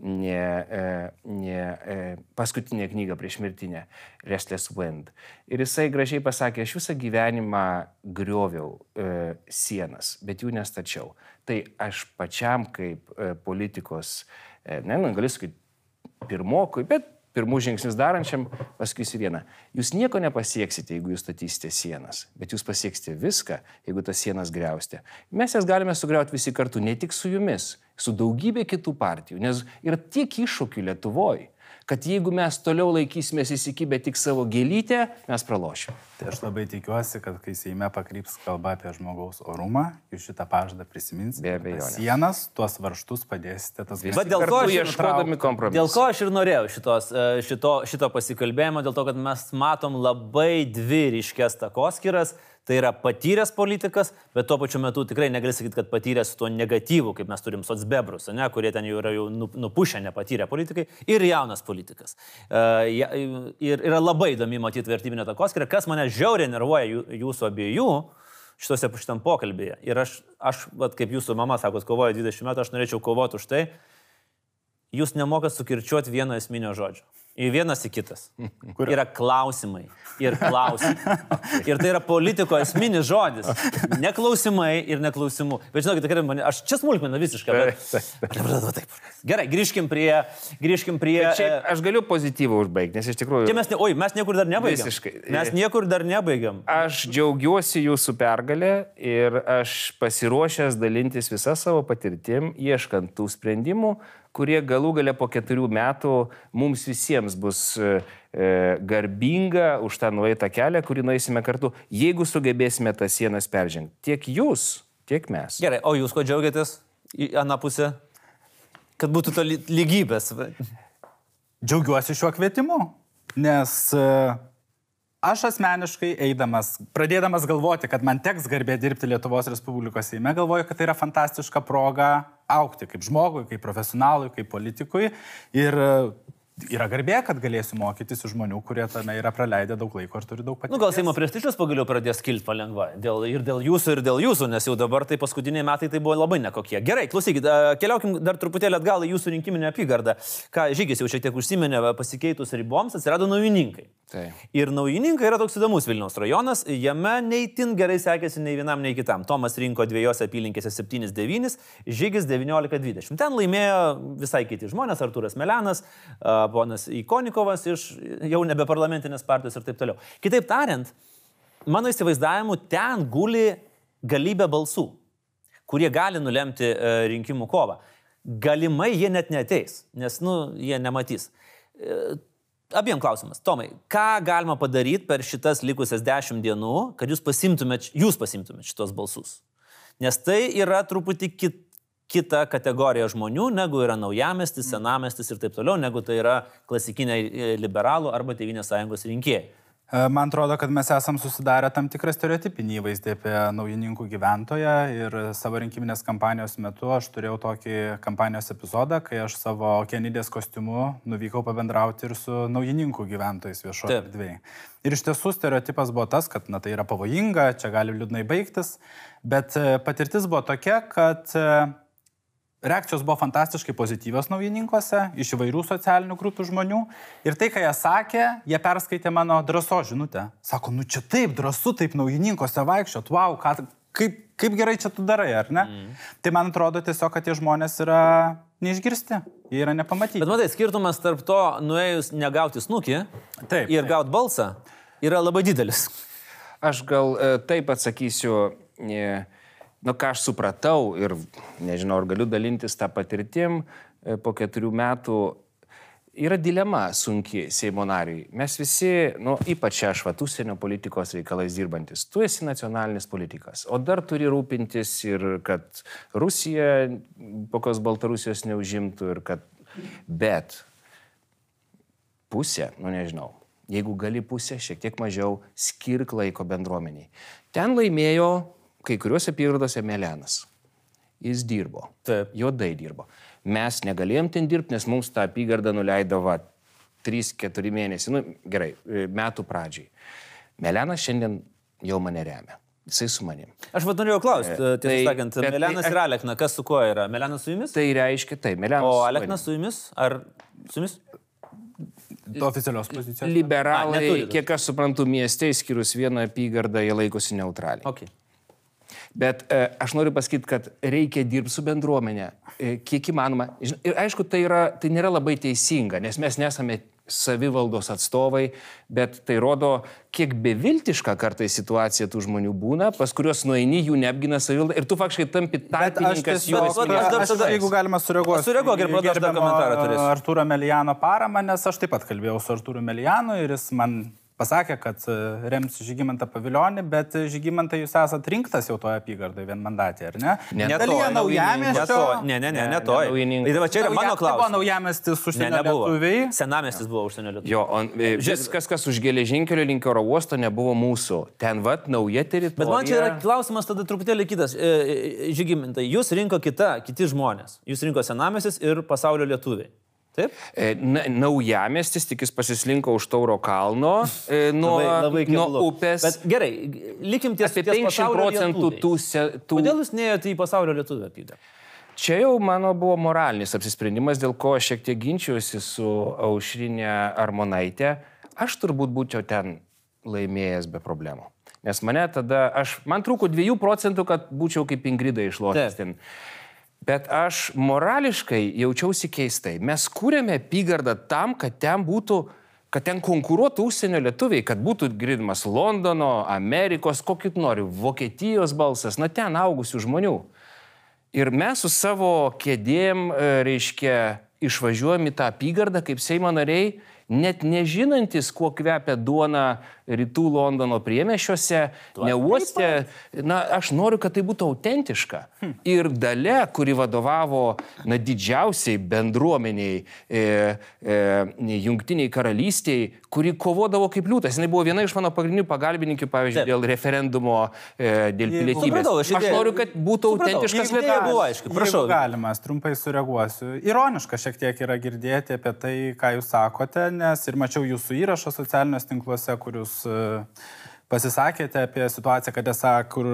ne, e, ne, e, paskutinė knyga prieš mirtinę, Restless Wind. Ir jisai gražiai pasakė, aš visą gyvenimą grioviau e, sienas, bet jų nestačiau. Tai aš pačiam kaip e, politikos, e, ne, nu, galiu sakyti, pirmokui, bet pirmų žingsnius darančiam pasakysiu vieną. Jūs nieko nepasieksite, jeigu jūs statysite sienas, bet jūs pasieksite viską, jeigu tas sienas greusite. Mes jas galime sugriauti visi kartu, ne tik su jumis, su daugybė kitų partijų, nes yra tiek iššūkių Lietuvoje, kad jeigu mes toliau laikysimės įsikibę tik savo gėlytę, mes pralošim. Tai aš labai tikiuosi, kad kai Seime pakryps kalba apie žmogaus orumą, jūs šitą pažadą prisiminsite. Be abejonės. Sienas, tuos varštus padėsite. Tas Bet dėl ko aš ir ieškodami kompromisų. Dėl ko aš ir norėjau šitos, e, šito, šito pasikalbėjimo, dėl to, kad mes matom labai dvi ryškės takoskiras. Tai yra patyręs politikas, bet tuo pačiu metu tikrai negali sakyti, kad patyręs tuo negatyvu, kaip mes turim socbebrus, ne, kurie ten jau yra jau nu- nupušę nepatyrę politikai, ir jaunas politikas. Uh, ir yra labai įdomi matyti vertybinę takoskirą, kas mane žiauriai nervuoja jūsų abiejų šitose šitam pokalbėje. Ir aš, aš vat, kaip jūsų mama sako, kovoja 20 metų, aš norėčiau kovoti už tai, jūs nemokat sukirčiuoti vieno esminio žodžio. Į vienas į kitas. Kur yra klausimai ir klausimai. Ir tai yra politiko esminis žodis. Ne klausimai ir neklausimų. Bet žinokit, tikrai mane, aš čia smulkmena visiškai. Bet... Gerai, grįžkim prie... Grįžkim prie šiaip, aš galiu pozityvą užbaigti, nes iš tikrųjų... Čia mes, ne, oi, mes niekur dar nebaigiam. Visiškai. Mes niekur dar nebaigiam. Aš džiaugiuosi jūsų pergalę ir aš pasiruošęs dalintis visą savo patirtim, ieškant tų sprendimų, kurie galų gale po keturių metų mums visiems bus e, e, garbinga už tą nueitą kelią, kurį nueisime kartu, jeigu sugebėsime tas sienas peržengti. Tiek jūs, tiek mes. Gerai, o jūs ko džiaugiatės į aną pusę? Kad būtų to ly- lygybės. Džiaugiuosi šiuo kvietimu, nes e, aš asmeniškai eidamas, pradėdamas galvoti, kad man teks garbė dirbti Lietuvos Respublikos Seime, galvoju, kad tai yra fantastiška proga aukti kaip žmogui, kaip profesionalui, kaip politikui. Ir e, yra garbė, kad galėsiu mokytis iš žmonių, kurie tame yra praleidę daug laiko ir turi daug patirties. Nu, gal Seimo prestižas pagaliau pradės kilti palengva. Dėl, ir dėl jūsų, ir dėl jūsų, nes jau dabar tai paskutiniai metai tai buvo labai nekokie. Gerai, klausykit, a, keliaukim dar truputėlį atgal į jūsų rinkiminę apygardą. Ką Žygis jau šiek tiek užsiminė, pasikeitus riboms atsirado naujininkai. Tai. Ir naujininkai yra toks įdomus Vilniaus rajonas, jame neįtin gerai sekėsi nei vienam, nei kitam. Tomas rinko dviejose apylinkėse 7-9, Žygis 19-20. Ten laimėjo visai kiti žmonės, Arturas Melenas, ponas Ikonikovas iš jau nebe parlamentinės partijos ir taip toliau. Kitaip tariant, mano įsivaizdavimu, ten guli galybė balsų, kurie gali nulemti e, rinkimų kovą. Galimai jie net neteis, nes, nu, jie nematys. Abiem klausimas. Tomai, ką galima padaryti per šitas likusias dešimt dienų, kad jūs pasimtumėt, jūs pasimtumėt šitos balsus? Nes tai yra truputį kit, kita kategorija žmonių, negu yra naujamestis, senamestis ir taip toliau, negu tai yra klasikiniai e, liberalų arba Tevinės sąjungos rinkėjai. E, Man atrodo, kad mes esam susidarę tam tikrą stereotipinį įvaizdį apie naujininkų gyventoją ir savo rinkiminės kampanijos metu aš turėjau tokį kampanijos epizodą, kai aš savo kenidės kostiumu nuvykau pabendrauti ir su naujininkų gyventojais viešoje erdvėje. Ir iš tiesų stereotipas buvo tas, kad na, tai yra pavojinga, čia gali liūdnai baigtis, bet e, patirtis buvo tokia, kad e, Reakcijos buvo fantastiškai pozityvios naujininkuose, iš įvairių socialinių grupių žmonių. Ir tai, ką jie sakė, jie perskaitė mano drąso žinutę. Sako, nu čia taip drąsu, taip naujininkuose vaikščiot, wow, ką, kaip, kaip gerai čia tu darai, ar ne? Mm. Tai man atrodo tiesiog, kad tie žmonės yra neišgirsti, jie yra nepamatyti. Bet matai, skirtumas tarp to nuėjus negauti snukį Taip, ir gauti balsą yra labai didelis. Aš gal e, taip atsakysiu, e, nu ką aš supratau ir nežinau, ar galiu dalintis tą patirtim e, po keturių metų. Yra dilema sunki Seimo nariui. Mes visi, nu, ypač aš, va, užsienio politikos reikalais dirbantis, tu esi nacionalinis politikas, o dar turi rūpintis ir kad Rusija kokios Baltarusijos neužimtų ir kad... Bet pusė, nu nežinau, jeigu gali pusę, šiek tiek mažiau, skirk laiko bendruomeniai. Ten laimėjo kai kuriuose apygardose Melenas. Jis dirbo. Taip. Juodai dirbo. Mes negalėjom ten dirbti, nes mums tą apygardą nuleido va 3-4 mėnesiai, nu gerai, e, metų pradžiai. Melenas šiandien jau mane remia. Jisai su manim. Aš vad norėjau klausti, E, tiesą tai- sakant, bet- Melenas tai- ir Alekna, kas su kuo yra? Melenas su jumis? Tai reiškia, tai Melenas. O Aleknas su jumis? Ar su jumis? to oficialios pozicijos. Liberalai, A, kiek aš suprantu, mieste, išskyrus vieną apygardą, jie laikosi neutraliai. Okay. Bet e, aš noriu pasakyti, kad reikia dirbti su bendruomenė, e, kiek įmanoma. Ir aišku, tai, yra, tai nėra labai teisinga, nes mes nesame savivaldos atstovai, bet tai rodo, kiek beviltiška kartais situacija tų žmonių būna, pas kuriuos nueini, jų neapgina savivalda ir tu faktiškai tampi aš tarpininkas jų aš esmėje. dar aš, tada- jeigu galima sureaguoti. Sureaguok ir aš gerbiamo, komentarą turėsiu. Artūro Meliano paramą, nes aš taip pat kalbėjau su Artūru Melianu ir jis man pasakė, kad e, rems Žygimantą paviljonį, bet e, Žygimantai jūs esate rinktas jau toje apygardoje vienmandatė, ar ne? Ne Ne to, to, ne, ne, ne, ne to. Ir va čia yra mano Tai buvo klausimas. naujamestis Ne, užsienio lietuviai. Senamestis buvo užsienio lietuviai. Jo, o e, viskas, kas už geležinkelio link oro uosto, nebuvo mūsų. Ten vat nauja teritorija. Bet man čia yra klausimas tada truputėlį kitas. Žygimintai, jūs rinko kita, kiti žmonės. Jūs rinko senamestis ir pasaulio lietuviai. Taip? E, na- Naujamestis tik jis pasislinko už Tauro kalno e, nuo, nuo keblu. upės. Bet gerai, likim ties, apie ties 50 pasaulio procentų tų, tų Kodėl jūs neėjote į pasaulio lietuvį apydą? Čia jau mano buvo moralinis apsisprendimas, dėl ko aš šiek tiek ginčiausi su Aušrinė Armonaitė. Aš turbūt būčiau ten laimėjęs be problemų. Nes mane tada, aš, man trūko 2 procentų, kad būčiau kaip Ingrida išlošęs ten. Bet aš morališkai jaučiausi keistai. Mes kūrėme apygardą tam, kad ten būtų, kad ten konkuruotų užsienio lietuviai, kad būtų girdimas Londono, Amerikos, kokį nori, Vokietijos balsas, na ten augusių žmonių. Ir mes su savo kėdėm, e, reiškia, išvažiuojam į tą apygardą kaip Seimo nariai, net nežinantis, kuo kvepia duona rytų Londono priemešiuose, neuostė. Na, aš noriu, kad tai būtų autentiška. Hm. Ir dalė, kuri vadovavo na, didžiausiai bendruomeniai, e, e, jungtiniai karalystiai, kuri kovodavo kaip liūtas. Jis buvo viena iš mano pagrindinių pagalbininkų, pavyzdžiui, Taip. dėl referendumo, e, dėl pilietybės. Supratau, aš, aš noriu, kad būtų supratau, autentiškas lietuvis. buvo, aišku, prašau. Galima, trumpai sureaguosiu. Ironiška šiek tiek yra girdėti apie tai, ką jūs sakote, nes ir mačiau jūsų įrašą socialiniuose tinkluose, kur jūs pasisakėte apie situaciją, kad esą, kur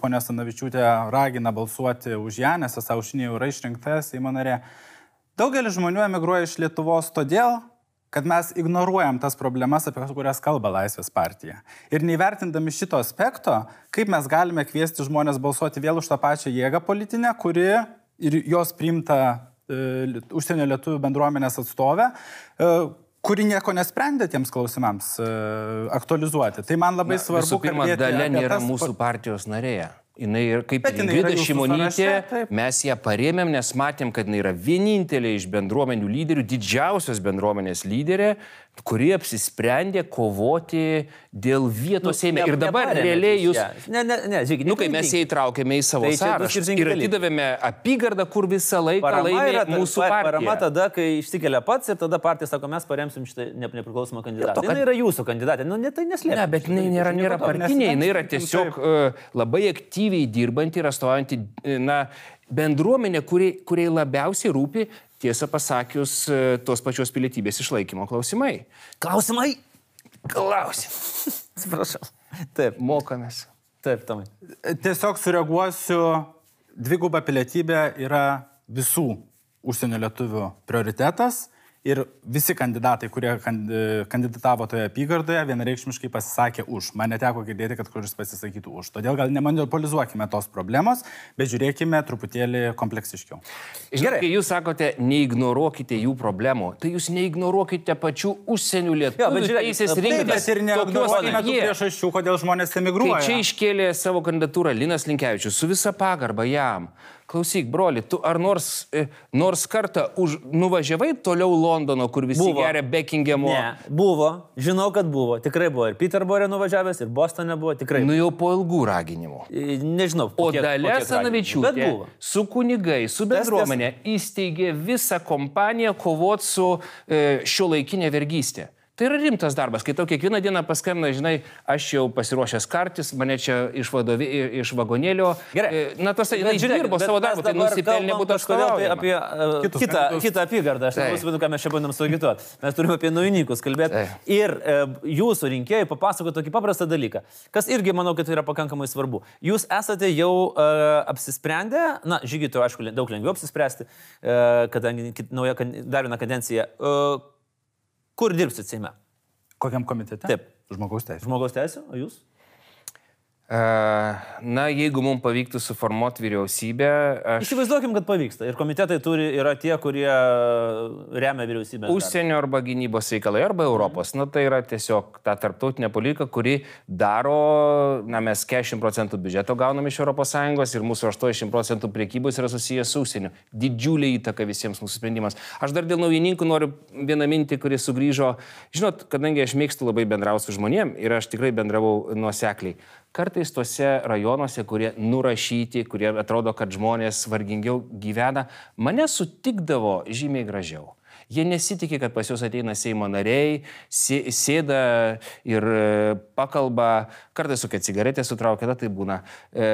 ponė Sanavičiūtė ragina balsuoti už ją, nes esą aušinė jau yra išrinkta Seimo narė. Daugelis žmonių emigruoja iš Lietuvos todėl, kad mes ignoruojam tas problemas, apie kurias kalba Laisvės partija. Ir neįvertindami šito aspekto, kaip mes galime kviesti žmonės balsuoti vėl už tą pačią jėgą politinę, kuri ir jos priimta e, užsienio lietuvių bendruomenės atstovė, e, kuri nieko nesprendė tiems klausimams e, aktualizuoti. Tai man labai Na, svarbu. Pirma, dalė nėra tas... mūsų partijos narėje. Jis kaip Bet Ingrida Šimonytė, mes ją parėmėm, nes matėm, kad jinai yra vienintelė iš bendruomenių lyderių, didžiausios bendruomenės lyderė, kuri apsisprendė kovoti dėl vietos nu, Seime. Ir dabar realiai jūs... Ne, ne, ne, žiūrėkit. Nu, kai mes ją įtraukėme į savo tai sąrašą ir atidavėme apygardą, kur visą laiką laimėjo mūsų partija. Parama tada, kai išsikelia pats ir tada partija sako, mes paremsim šitą nepriklausomą kandidatą. Tai kad... yra jūsų kandidatė, nu, ne, tai neslėpia. Ne, bet jinai nėra, nėra partinė, jinai yra tiesiog uh, labai aktyviai dirbanti ir atstovaujanti, na, bendruomenė, kuriai, kuriai labiausiai rūpi tiesą pasakius, e, tos pačios pilietybės išlaikymo klausimai. Klausimai? Klausim. Atsiprašau. Taip. Mokomės. Taip, Tomai. Tiesiog sureaguosiu, dviguba pilietybė yra visų užsienio lietuvių prioritetas Ir visi kandidatai, kurie kandidatavo toje apygardoje, vienareikšmiškai pasisakė už. Man neteko girdėti, kad kuris pasisakytų už. Todėl gal nemonopolizuokime tos problemos, bet žiūrėkime truputėlį kompleksiškiau. Gerai, kai jūs sakote, neignoruokite jų problemų, tai jūs neignoruokite pačių užsienio lietuvių teisės rinktis. Bet ir neignoruokime tų priežasčių, kodėl žmonės emigruoja. Kai čia iškėlė savo kandidatūrą Linas Linkevičius su visa pagarba jam. Klausyk, broli, tu ar nors, e, nors kartą už, nuvažiavai toliau Londono, kur visi buvo. geria Beckingemo? Ne, buvo, žinau, kad buvo, tikrai buvo. Ir Peterborė nuvažiavęs, ir Bostone buvo, tikrai. Nu jau po ilgų raginimų. Nežinau. O Dalė Sanavičiūtė su kunigai, su bendruomenė įsteigė visą kompaniją kovot su e, šio laikinė vergystė. Tai yra rimtas darbas, kai tau kiekvieną dieną paskambina, žinai, aš jau pasiruošęs kartis, mane čia iš, vadovė, iš vagonėlio. Gerai. E, na, tas tai dirbo savo darbą, tai nusipelnė būtų kažkodėl tai apie uh, kitą, kandidatus. kitą apygardą. Aš nesuprantu, ką mes čia bandom suagituoti. Mes turime apie naujininkus kalbėti. Tai. Ir uh, jūsų rinkėjai papasako tokį paprastą dalyką, kas irgi manau, kad tai yra pakankamai svarbu. Jūs esate jau uh, apsisprendę, na, žygiai, aišku, daug lengviau apsispręsti, uh, kadangi nauja, dar viena kadencija. Uh, Kur dirbsit Seime? Kokiam komitete? Taip. Žmogaus teisė. Žmogaus teisė, o jūs? Na, jeigu mums pavyktų suformuoti vyriausybę. Aš... Įsivaizduokim, kad pavyksta. Ir komitetai turi, yra tie, kurie remia vyriausybę. Užsienio arba gynybos reikalai, arba Europos. Na, tai yra tiesiog ta tarptautinė politika, kuri daro, na, mes 40 procentų biudžeto gaunam iš ES ir mūsų 80 procentų priekybos yra susijęs su užsieniu. Didžiulė įtaka visiems mūsų sprendimams. Aš dar dėl naujininkų noriu vieną mintį, kuris sugrįžo. Žinot, kadangi aš mėgstu labai bendrauti su žmonėm ir aš tikrai bendravau nuosekliai kartais tose rajonuose, kurie nurašyti, kurie atrodo, kad žmonės vargingiau gyvena, mane sutikdavo žymiai gražiau. Jie nesitikė, kad pas juos ateina Seimo nariai, sėda ir e, pakalba, kartais su kokia cigaretė sutraukia, tada tai būna. E,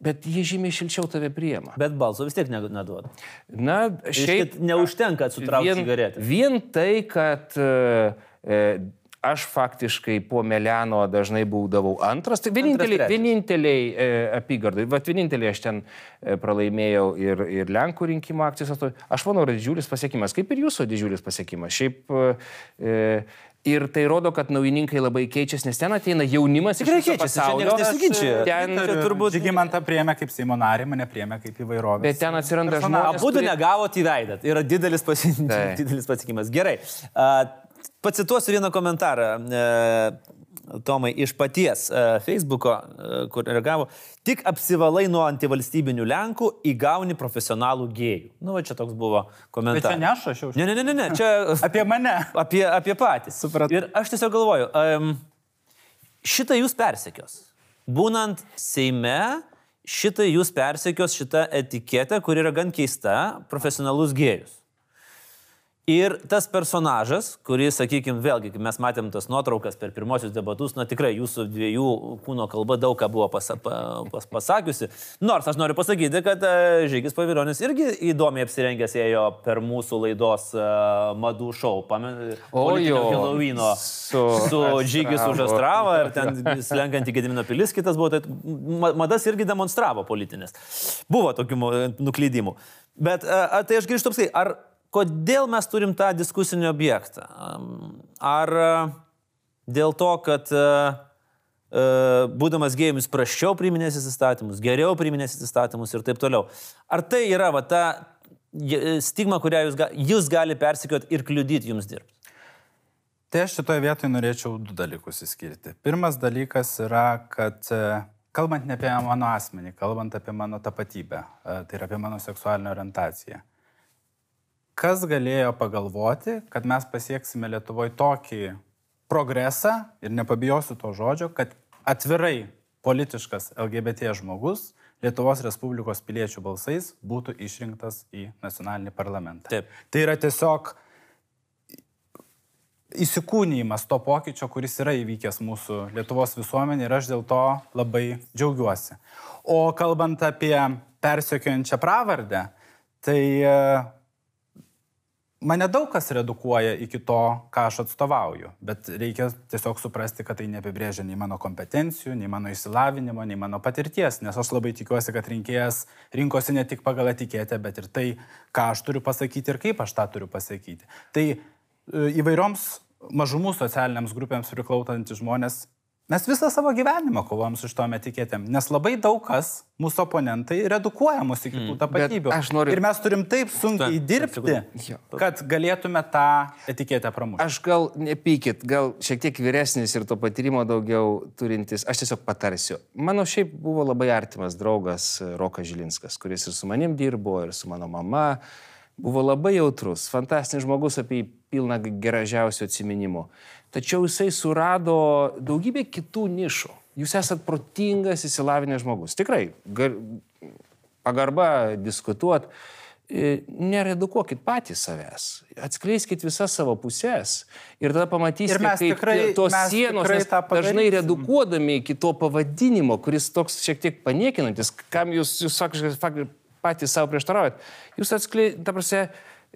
bet jie žymiai šilčiau tave priema. Bet balso vis tiek neduoda. Na, šiaip. Neužtenka sutraukti cigaretę. Vien tai, kad e, aš faktiškai po Meliano dažnai būdavau antras, tai vieninteliai, trečias. vieninteliai e, apygardai, va vieninteliai aš ten e, pralaimėjau ir, ir Lenkų rinkimų akcijos. Aš manau, yra didžiulis pasiekimas, kaip ir jūsų didžiulis pasiekimas. Šiaip e, ir tai rodo, kad naujininkai labai keičiasi, nes ten ateina jaunimas Tikrai iš viso pasaulio. nesiginčia. Ten Čia Turbūt turbūt- Žygimantą priėmė kaip Seimo narį, mane priėmė kaip įvairovę. Bet ten atsiranda žmonės. Abu kurie- negavot į veidą. Tai yra didelis, pasi... Taip. didelis pasiekimas. Gerai. A, Pacituosiu vieną komentarą, e, Tomai, iš paties e, Facebooko, e, kur reagavo. Tik apsivalai nuo antivalstybinių Lenkų, įgauni profesionalų gėjų. Nu, va čia toks buvo Bet komentaras. čia ne aš rašiau. Ne, ne, ne, ne, ne. čia Apie mane. apie, apie patį. Supratau. Ir aš tiesiog galvoju, um, šitą jūs persekios. Būnant Seime, šitą jūs persekios šitą etiketę, kuri yra gan keista, profesionalus gėjus. Ir tas personažas, kuris, sakykime, vėlgi, kaip mes matėm tas nuotraukas per pirmosius debatus, na tikrai jūsų dviejų kūno kalba daug ką buvo pasa, pa, pas, pasakiusi. Nors aš noriu pasakyti, kad uh, Žygis Pavironis irgi įdomiai apsirengęs ėjo per mūsų laidos uh, madų šou. Pamenu, O jo, Helovyno su, su Žygis už Astravą ir ten slenkant į Gedimino pilis, kitas buvo, tai ma- madas irgi demonstravo politinės. Buvo tokių nuklydimų. Bet uh, tai aš grįžtu apskai, ar kodėl mes turim tą diskusinį objektą? Ar uh, dėl to, kad uh, uh, būdamas gėjimis praščiau priminės įstatymus, geriau priminės įstatymus ir taip toliau. Ar tai yra va, ta stigma, kurią jūs, jūs gali persikioti ir kliudyti jums dirbti? Tai aš šitoje vietoje norėčiau du dalykus įskirti. Pirmas dalykas yra, kad e, kalbant ne apie mano asmenį, kalbant apie mano tapatybę, e, tai yra apie mano seksualinę orientaciją. Kas galėjo pagalvoti, kad mes pasieksime Lietuvoje tokį progresą, ir nepabijosiu to žodžio, kad atvirai politiškas LGBT žmogus Lietuvos Respublikos piliečių balsais būtų išrinktas į nacionalinį parlamentą. Taip. Tai yra tiesiog įsikūnymas to pokyčio, kuris yra įvykęs mūsų Lietuvos visuomenė ir aš dėl to labai džiaugiuosi. O kalbant apie persekiojančią pravardę, tai mane daug kas redukuoja iki to, ką aš atstovauju, bet reikia tiesiog suprasti, kad tai neapibrėžia nei mano kompetencijų, nei mano išsilavinimo, nei mano patirties, nes aš labai tikiuosi, kad rinkėjas rinkosi ne tik pagal etiketę, bet ir tai, ką aš turiu pasakyti ir kaip aš tą turiu pasakyti. Tai e, įvairioms mažumų socialiniams grupėms priklausantys žmonės, mes visą savo gyvenimą kovojam su šitom etiketėm, nes labai daug kas, mūsų oponentai, redukuoja mus iki tų tapatybių. noriu- Ir mes turim taip sunkiai dirbti, kad galėtume tą etiketę pramušti. Aš gal nepykit, gal šiek tiek vyresnis ir to patyrimo daugiau turintis, aš tiesiog patarsiu. Mano šiaip buvo labai artimas draugas Rokas Žilinskas, kuris ir su manim dirbo, ir su mano mama. Buvo labai jautrus, fantastinis žmogus apie jį pilna gražiausių atsiminimų. Tačiau jisai surado daugybę kitų nišų. Jūs esat protingas, įsilavinęs žmogus. Tikrai, gar, pagarba diskutuot. E, Neredukuokit patys savęs, atskleiskit visas savo pusės ir tada pamatysite, Ir kaip tikrai- tos sienos tikrai dažnai redukuodami iki to pavadinimo, kuris toks šiek tiek paniekinantis, kam jūs, jūs fak- patys savo prieštaraujat, jūs atskleidate, ta prasme,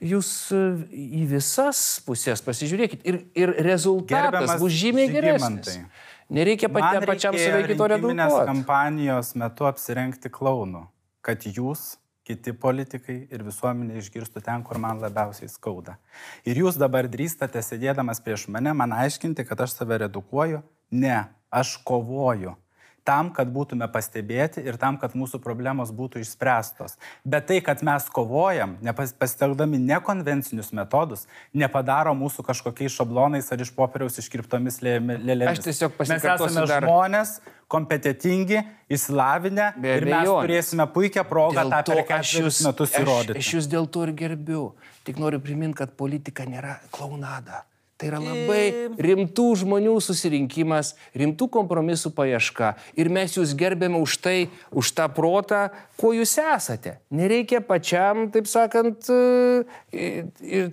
jūs e, į visas pusės pasižiūrėkit ir, ir rezultatas Gerbiamas bus žymiai geresnis. Nereikia pati, pačiam save iki to rinkiminės redukuoti. kampanijos metu apsirengti klaunu, kad jūs, kiti politikai ir visuomenė išgirstų ten, kur man labiausiai skauda. Ir jūs dabar drįstate, sėdėdamas prieš mane, man aiškinti, kad aš save redukuoju? Ne, aš kovoju. Tam, kad būtume pastebėti ir tam, kad mūsų problemos būtų išspręstos. Bet tai, kad mes kovojam, pasitelkdami nekonvencinius metodus, nepadaro mūsų kažkokiais šablonais ar iš popieriaus iškirptomis lė- lėlėmis. Aš tiesiog Mes pasikartosiu esame dar- žmonės, kompetitingi, įsilavinę Be ir mes abejonės. turėsime puikią progą Dėl tą per aš keturis metus aš, įrodyti. aš jūs dėl to ir gerbiu. Tik noriu priminti, kad politika nėra klaunada. Tai yra labai rimtų žmonių susirinkimas, rimtų kompromisų paieška. Ir mes jūs gerbėme už tai, už tą protą, kuo jūs esate. Nereikia pačiam, taip sakant, e, ir, ir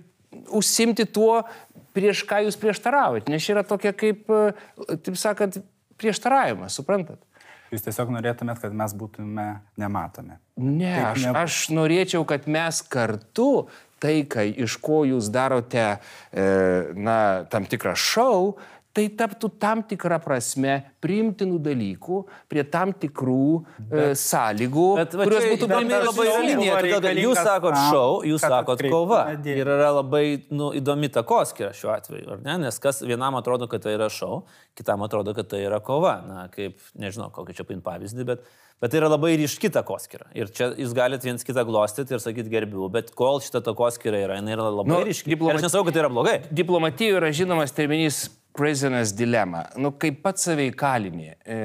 užsimti tuo, prieš ką jūs prieštaraujate. Nes čia yra tokia kaip, e, taip sakant, prieštaravimas, suprantat? Jūs tiesiog norėtumėt, kad mes būtume nematomi. Ne, Taip aš, ne- aš norėčiau, kad mes kartu tai, kai, iš ko jūs darote, e, na, tam tikrą šau, tai taptų tam tikrą prasme priimtinų dalykų prie tam tikrų bet, e, sąlygų, bet, va, kurios būtų paimti labai linija. Jūs sakot šau, jūs sakot kova. Ir yra labai nu, įdomi takoskira šiuo atveju, ar ne? Nes kas vienam atrodo, kad tai yra šau, kitam atrodo, kad tai yra kova. Na, kaip, nežinau, kokį čia paim pavyzdį, bet Bet tai yra labai ryški takoskira. Ir čia jūs galite viens kitą glostyti ir sakyti gerbiu, bet kol šita takoskira yra, jinai yra labai nu, ryški. Diplomat... Aš nesakau, kad tai yra blogai. Diplomatijoje yra žinomas terminys prisoners dilemma. Nu, kaip pats save įkalinė. E,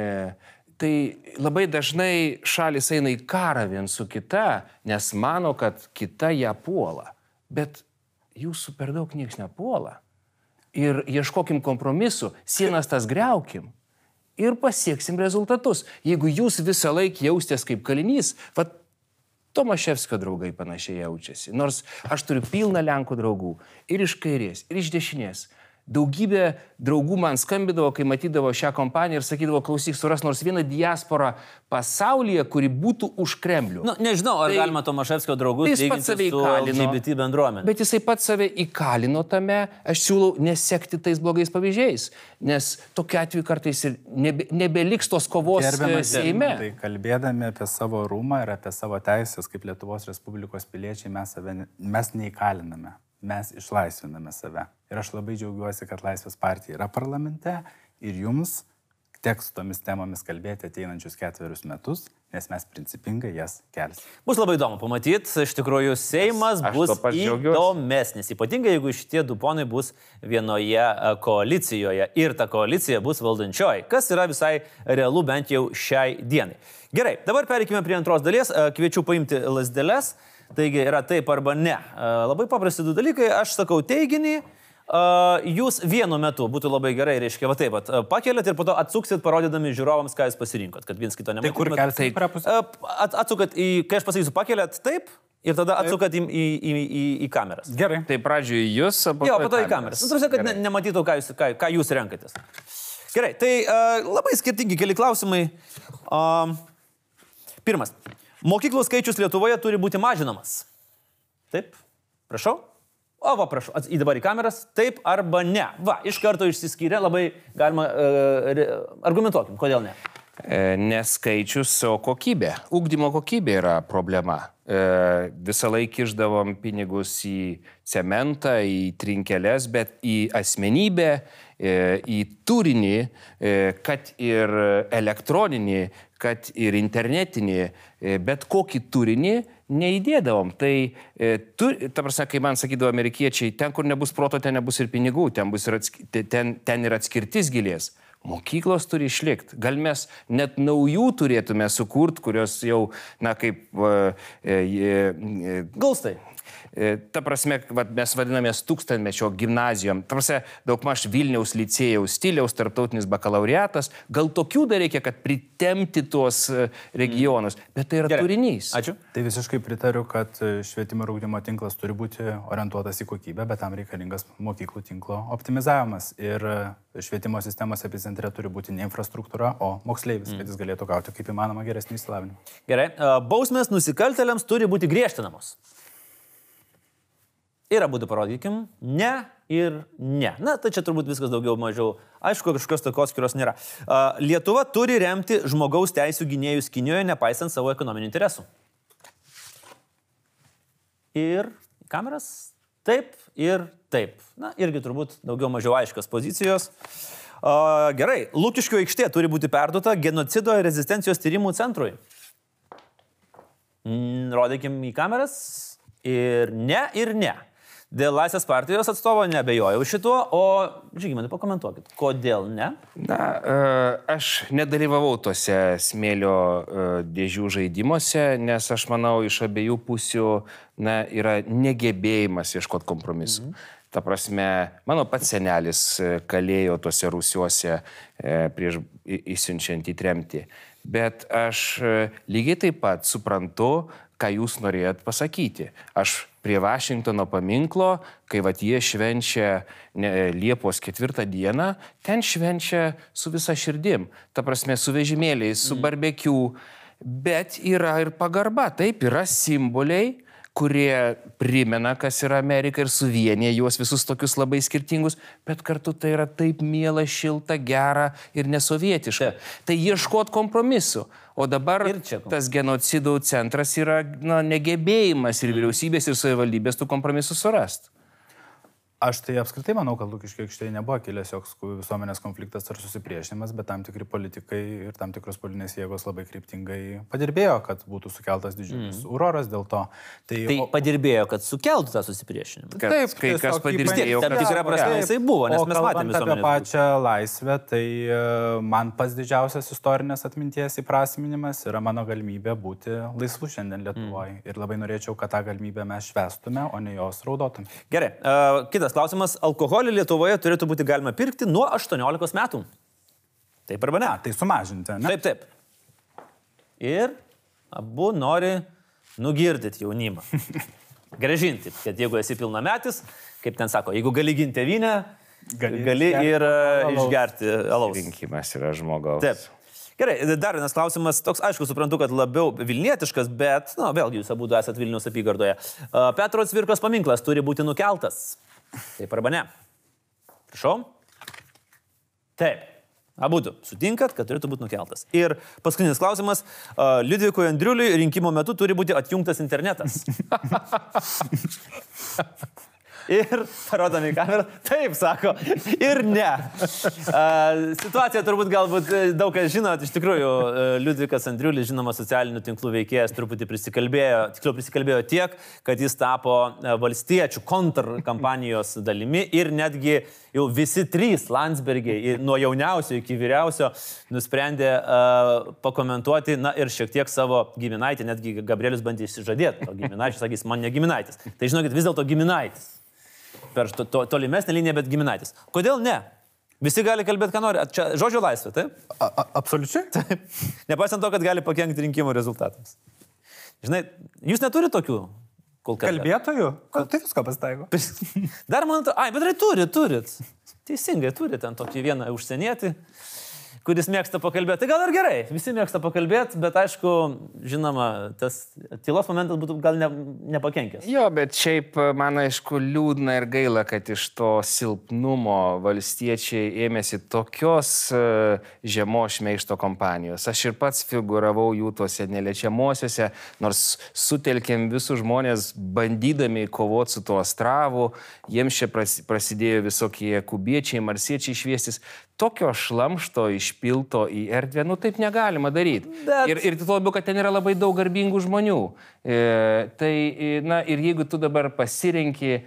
tai labai dažnai šalis eina į karą vien su kita, nes mano, kad kita ją puola. Bet jūsų per daug niekas nepuola. Ir ieškokim kompromisu, sienas tas greukim ir pasieksim rezultatus. Jeigu jūs visą laiką jaustės kaip kalinys, vad Tomaševskio draugai panašiai jaučiasi. Nors aš turiu pilną Lenkų draugų ir iš kairės, ir iš dešinės. Daugybė draugų man skambidavo, kai matydavo šią kompaniją ir sakydavo, klausyk, suras nors vieną diasporą pasaulyje, kuri būtų už Kremlių. Nu, nežinau, ar tai, galima Tomaševskio draugus tai jis pats save įkalino. LGBT bendruomenė. Bet jisai pats save įkalino tame, aš siūlau nesekti tais blogais pavyzdžiais, nes tokiu atveju kartais ir nebe, nebeliks tos kovos e, Gerbiamas, Seime. Tai kalbėdami apie savo rūmą ir apie savo teisės kaip Lietuvos Respublikos piliečiai mes, save, mes neįkaliname mes išlaisviname save. Ir aš labai džiaugiuosi, kad Laisvės partija yra parlamente ir jums teks tomis temomis kalbėti ateinančius ketverius metus, nes mes principingai jas kelsime. Bus labai įdomu pamatyti, iš tikrųjų Seimas aš bus įdomesnis, ypatingai jeigu šitie du ponai bus vienoje e, koalicijoje ir ta koalicija bus valdančioji, kas yra visai realu bent jau šiai dienai. Gerai, dabar pereikime prie antros dalies, e, kviečiu paimti lasdeles. Taigi yra taip arba ne. Labai paprasti du dalykai. Aš sakau teiginį, jūs vienu metu būtų labai gerai, reiškia, va taip, pat, pakeliat ir po to atsuksit, parodydami žiūrovams, ką jūs pasirinkot, kad viens kito nematytumėt. Tai kur kelsite? Tai, at, atsukat į, kai aš pasakysiu, pakeliat taip. Ir tada atsukat į, į, į, į, į kameras. Gerai. Tai pradžioje jūs, po to... Jo, po to į kameras. Nu, kad ne, nematytų, ką jūs, ką, ką jūs renkatės. Gerai, tai uh, labai skirtingi keli klausimai. Uh, pirmas. Mokyklų skaičius Lietuvoje turi būti mažinamas. Taip, prašau. O, va, prašau, į dabar į kameras, taip arba ne. Va, iš karto išsiskyrė, labai galima, uh, argumentuokim, kodėl ne. E, neskaičius, o kokybė. Ugdymo kokybė yra problema. E, visą laiką išdavom pinigus į cementą, į trinkelės, bet į asmenybę, e, į turinį, e, kad ir elektroninį, kad ir internetinį, e, bet kokį turinį neįdėdavom. Tai, e, tu, ta prasme, kai man sakydavo amerikiečiai, ten, kur nebus proto, ten nebus ir pinigų, ten, ir, atsk ten, ten ir atskirtis gilės. Mokyklos turi išlikti. Gal mes net naujų turėtume sukurti, kurios jau, na, kaip... Uh, e, e, Galstai. E, ta prasme, va, mes vadinamės tūkstantmečio gimnazijom, ta prasme, daugmaž Vilniaus licėjaus stiliaus tarptautinis bakalaureatas, gal tokių dar reikia, kad pritemti tuos e, regionus, bet tai yra Gerai. turinys. Ačiū. Tai visiškai pritariu, kad e, švietimo ir ūkdymo tinklas turi būti orientuotas į kokybę, bet tam reikalingas mokyklų tinklo optimizavimas. Ir švietimo sistemos epicentre turi būti ne infrastruktūra, o moksleivis, mm. kad jis galėtų gauti kaip įmanoma geresnį įsilavinimą. Gerai, bausmės nusikaltėliams turi būti griežtinamos. Ir abu parodykim, ne ir ne. Na, tai čia turbūt viskas daugiau mažiau. Aišku, kažkokios tokios skirios nėra. Lietuva turi remti žmogaus teisų gynėjus Kinijoje, nepaisant savo ekonominių interesų. Ir kameras taip ir taip. Na, irgi turbūt daugiau mažiau aiškios pozicijos. Uh, gerai, Lūkiškio aikštė turi būti perduota genocido ir rezistencijos tyrimų centrui. Mm, rodykim į kameras. Ir ne, ir ne. Dėl Laisvės partijos atstovo nebejojau šituo, o žygimantai pakomentuokit, kodėl ne? Na, e, aš nedalyvavau tuose smėlio e, dėžių žaidimuose, nes aš manau, iš abiejų pusių na, yra negebėjimas ieškoti kompromisų. Mhm. Ta prasme, mano pats senelis e, kalėjo tuose rusiuose prieš įsiunčiant į tremtį. Bet aš lygiai taip pat suprantu, ką jūs norėjot pasakyti. Aš prie Vašingtono paminklo, kai vat jie švenčia ne, Liepos ketvirtą dieną, ten švenčia su visa širdim. Ta prasme, su vežimėliais, su mm. barbekiu. Bet yra ir pagarba. Taip, yra simboliai, kurie primena, kas yra Amerika ir suvienyje juos visus tokius labai skirtingus, bet kartu tai yra taip miela, šilta, gera ir nesovietiška. Tai ieškot kompromisu. O dabar tas genocidų centras yra na, negebėjimas ir vyriausybės, ir savivaldybės tų kompromisų surasti. Aš tai apskritai manau, kad Lukiškio aikštėje nebuvo kilęs joks visuomenės konfliktas ar susipriešinimas, bet tam tikri politikai ir tam tikros politinės jėgos labai kryptingai padirbėjo, kad būtų sukeltas didžiulis mm. uroras dėl to. Tai, Tai o- padirbėjo, kad sukeltų tą susipriešinimą. Kad Taip, kai kas padirbėjo, kad- tikrą prasme jisai buvo, nes mes matėme apie pačią laisvę, tai e, man pats didžiausias istorinės atminties įprasminimas yra mano galimybė būti laisvu šiandien Lietuvoje. Mm. Ir labai norėčiau, kad tą galimybę mes švestume, o ne jos raudotume. Gerai, uh, kitas klausimas. Alkoholį Lietuvoje turėtų būti galima pirkti nuo 18 metų. Taip arba ne? Na, tai sumažinti, ne? Taip, taip. Ir abu nori nugirdyti jaunimą. Gražinti, kad jeigu esi pilnametis, kaip ten sako, jeigu gali ginti tevinę, gali, Gali ir e, alaus. išgerti alaus. Rinkimas yra žmogaus. Taip. Gerai, dar vienas klausimas, toks aišku, suprantu, kad labiau vilnietiškas, bet, na, vėlgi jūs abu esate Vilnius apygardoje. A, Petro Cvirkos paminklas turi būti nukeltas. Taip arba ne? Prašau. Taip. Abu du sutinkat, kad turėtų būti nukeltas. Ir paskutinis klausimas. Liudvikui Andriuliui rinkimo metu turi būti atjungtas internetas. Ir parodami kamerą, taip sako, ir ne. A, situacija turbūt galbūt e, daug kas žinot, iš tikrųjų, e, Liudvikas Andriulis, žinoma, socialinių tinklų veikėjas, truputį prisikalbėjo, tiksliau prisikalbėjo tiek, kad jis tapo e, valstiečių kontrkampanijos dalimi ir netgi jau visi trys Landsbergiai, nuo jauniausio iki vyriausio, nusprendė uh, pakomentuoti, na ir šiek tiek savo giminaitį, netgi Gabrielius bandė išsižadėti, o giminaitis sakys, man ne giminaitis. Tai žinokit, vis dėlto giminaitis per to, to, tolimesnę liniją, bet giminaitis. Kodėl ne? Visi gali kalbėti, ką nori. Čia žodžio laisvė, taip? A, a, absoliučiai. Taip. Nepaisant to, kad gali pakengti rinkimų rezultatams. Žinai, jūs neturite tokių kol kas. Kalbėtojų? Kol tai visko pasitaiko. Dar man atrodo, ai, bet tai turit, turit. Teisingai, turit ten tokį vieną užsienietį, kuris mėgsta pakalbėti. Tai gal ir gerai, visi mėgsta pakalbėti, bet aišku, žinoma, tas tylos momentas būtų gal ne, nepakenkęs. Jo, bet šiaip man aišku liūdna ir gaila, kad iš to silpnumo valstiečiai ėmėsi tokios e, žemos šmeišto kompanijos. Aš ir pats figuravau jų tuose neliečiamuosiuose, nors sutelkėm visus žmonės bandydami kovoti su tuo astravu, jiems čia pras- prasidėjo visokie kubiečiai, marsiečiai šviestis. Tokio šlamšto išpilto į erdvę, nu taip negalima daryti. Bet- Ir, ir tuo labiau, kad ten yra labai daug garbingų žmonių. E, tai, e, na, ir jeigu tu dabar pasirenki p-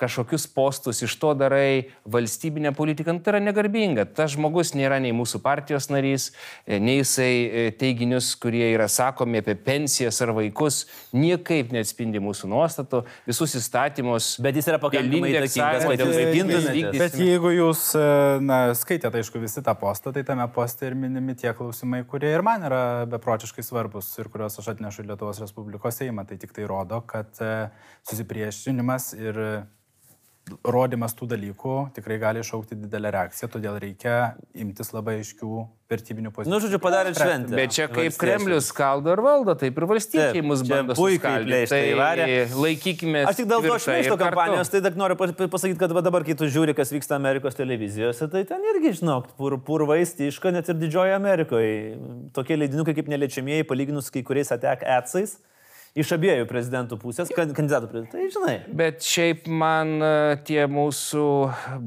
kažkokius postus, iš to darai valstybinę politiką, nu, tai yra negarbinga. Tas žmogus nėra nei mūsų partijos narys, e, nei jisai e, teiginius, kurie yra sakomi apie pensijas ar vaikus, niekaip neatspindi mūsų nuostatų, visus įstatymus. Bet jis yra pakankamai įtakingas, kad dėl jūs vaidintumėte. vykdys- Bet jeigu jūs e, na, skaitėte, aišku, visi tą postą, tai tame poste ir minimi tie klausimai, kurie ir man yra beprotiškai svarbus ir kuriuos aš atnešu į Lietuvos Respublikos Seimą. Tai tik tai rodo, kad susipriešinimas ir rodimas tų dalykų tikrai gali iššaukti didelę reakciją, todėl reikia imtis labai aiškių vertybinių pozicijų. Nu, žodžiu, padarėt šventę. Bet čia kaip Valstiečiai. Kremlius skaldo ir valdo, taip ir valstiečiai mus bando puikiai plėštai įvarė. Tai laikykime. Aš tik dėl to šmeišto kampanijos, tai dar noriu pas- pasakyti, kad dabar, kai tu žiūri, kas vyksta Amerikos televizijose, tai ten irgi, žinok, pur, purvaistiška, net ir didžiojo Amerikoje. Tokie leidinukai kaip neliečiamieji, palyginus su kai kuriais atek etsais, iš abiejų prezidentų pusės, kan- kandidatų prezidentų. Tai žinai. Bet šiaip man e, tie mūsų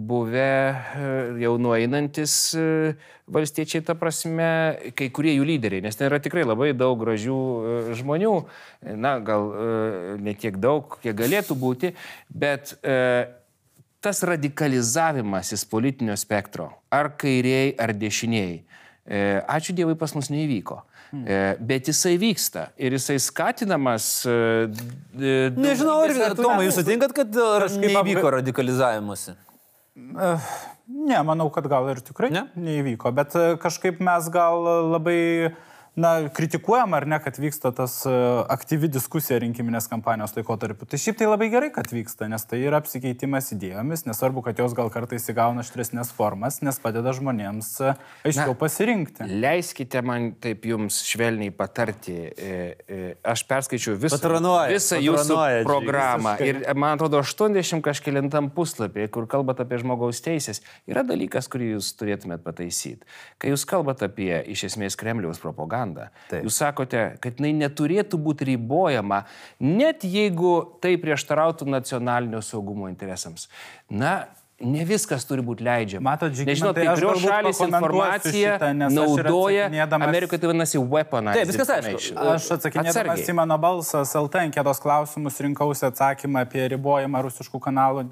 buvę e, jau nueinantis e, valstiečiai, ta prasme, kai kurie jų lyderiai, nes ten yra tikrai labai daug gražių žmonių, na gal ne tiek daug, kiek galėtų būti, bet tas radikalizavimasis politinio spektro, ar kairiai, ar dešiniai, ačiū Dievui pas mus neįvyko. Bet jisai vyksta ir jisai skatinamas. Nežinau, ar daugybės Tomai, jūs sutinkat, kad neįvyko apga- radikalizavimuose? Ne, manau, kad gal ir tikrai Ne? ne? neįvyko, bet kažkaip mes gal labai na, kritikuojama ar ne, kad vyksta tas e, aktyvi diskusija rinkiminės kampanijos laikotarpiu. Tai šiaip tai labai gerai, kad vyksta, nes tai yra apsikeitimas idėjomis, nesvarbu, kad jos gal kartais įgauna aštresnės formas, nes padeda žmonėms e, aiškiau pasirinkti. Leiskite man taip jums švelniai patarti. E, Aš perskaičiau visą, Patronuoja, visą jūsų patronuoja, Džiugi, programą ir man atrodo 80 kažkėlintam puslapį, kur kalbate apie žmogaus teisės, yra dalykas, kurį jūs turėtumėt pataisyti. Kai jūs kalbate apie iš esmės Kremliaus propagandą, Taip. jūs sakote, kad jinai neturėtų būti ribojama, net jeigu tai prieštarautų nacionalinio saugumo interesams. Na, ne viskas turi būti leidžiama. Matot, Žygimantai, Nežinau, aš kurios šalis informaciją šitą, naudoja, atsakinėdamas- Amerikoje tai vadinasi weaponized. Taip, viskas aišku. Aš atsakinėdamas į mano balsą SLT anketos klausimus rinkausi atsakymą apie ribojimą rusiškų kanalų,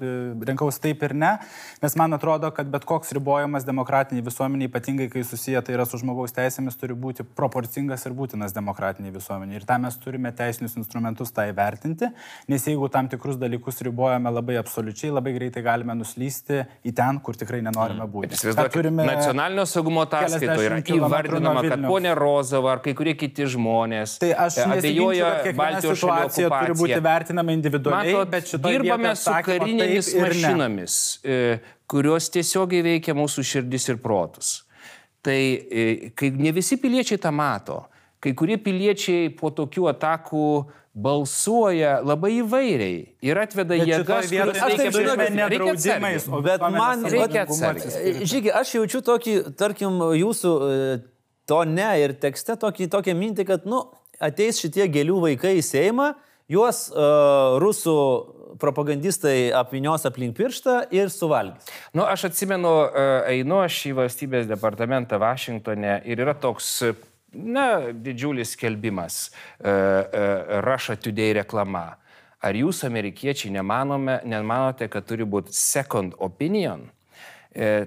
rinkausi taip ir ne, nes man atrodo, kad bet koks ribojimas demokratiniai visuomeniai, ypatingai kai susiję tai yra su žmogaus teisėmis, turi būti proporcingas ir būtinas demokratiniai visuomeniai. Ir tam mes turime teisinius instrumentus tą įvertinti, nes jeigu tam tikrus dalykus ribojame labai absoliučiai, labai greitai galime nuslysti į ten, kur tikrai nenorime būti. Bet Įsivaizduokit, Turime nacionalinio saugumo ataskaitoje yra įvardinama, kad ponė Rozova ar kai kurie kiti žmonės Tai e, abejoja Baltijos šalių turi būti vertinama individualiai, Matot, dirbame su karinėmis mašinomis, e, kurios tiesiogiai veikia mūsų širdis ir protus. Tai e, kai ne visi piliečiai tą mato, kai kurie piliečiai po tokių atakų balsuoja labai įvairiai ir atveda jėgas, kurios ne Reikia draudimais, atsargiai. o Bet man reikia atsargiai. Žygi, aš jaučiu tokį, tarkim, jūsų e, tone ir tekste tokį, tokią mintį, kad, nu, ateis šitie gėlių vaikai į Seimą, juos uh, rusų propagandistai apvinios aplink pirštą ir suvalgys. Nu, aš atsimenu, e, einu aš į valstybės departamentą Vašingtone ir yra toks, na, didžiulis skelbimas, e, e, Russia Today reklama. Ar jūs, amerikiečiai, nemanome, nemanote, kad turi būti second opinion? E,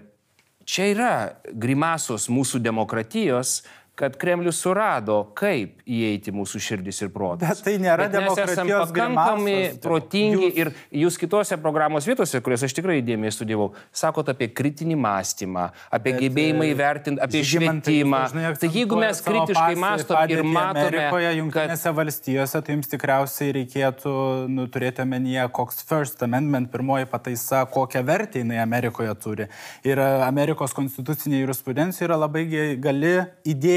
Čia yra grimasos mūsų demokratijos, kad Kremlius surado, kaip įeiti mūsų širdis ir protus. Bet tai nėra Bet mes esam demokratijos pakankami grimasos. protingi ir jūs kitose programos vietose, kurias aš tikrai įdėmiai studijavau, sakot apie kritinį mąstymą, apie Bet, gebėjimą e, įvertinti, apie jūs švietimą. Tai jeigu mes kritiškai pas- mąstom ir matome, Amerikoje, kad Junktinėse valstijose, tai jums tikriausiai reikėtų nu, turėti omenyje, koks First Amendment, pirmoji pataisa, kokią vertę jinai Amerikoje turi. Ir e, Amerikos konstitucinė jurisprudencija yra labai gali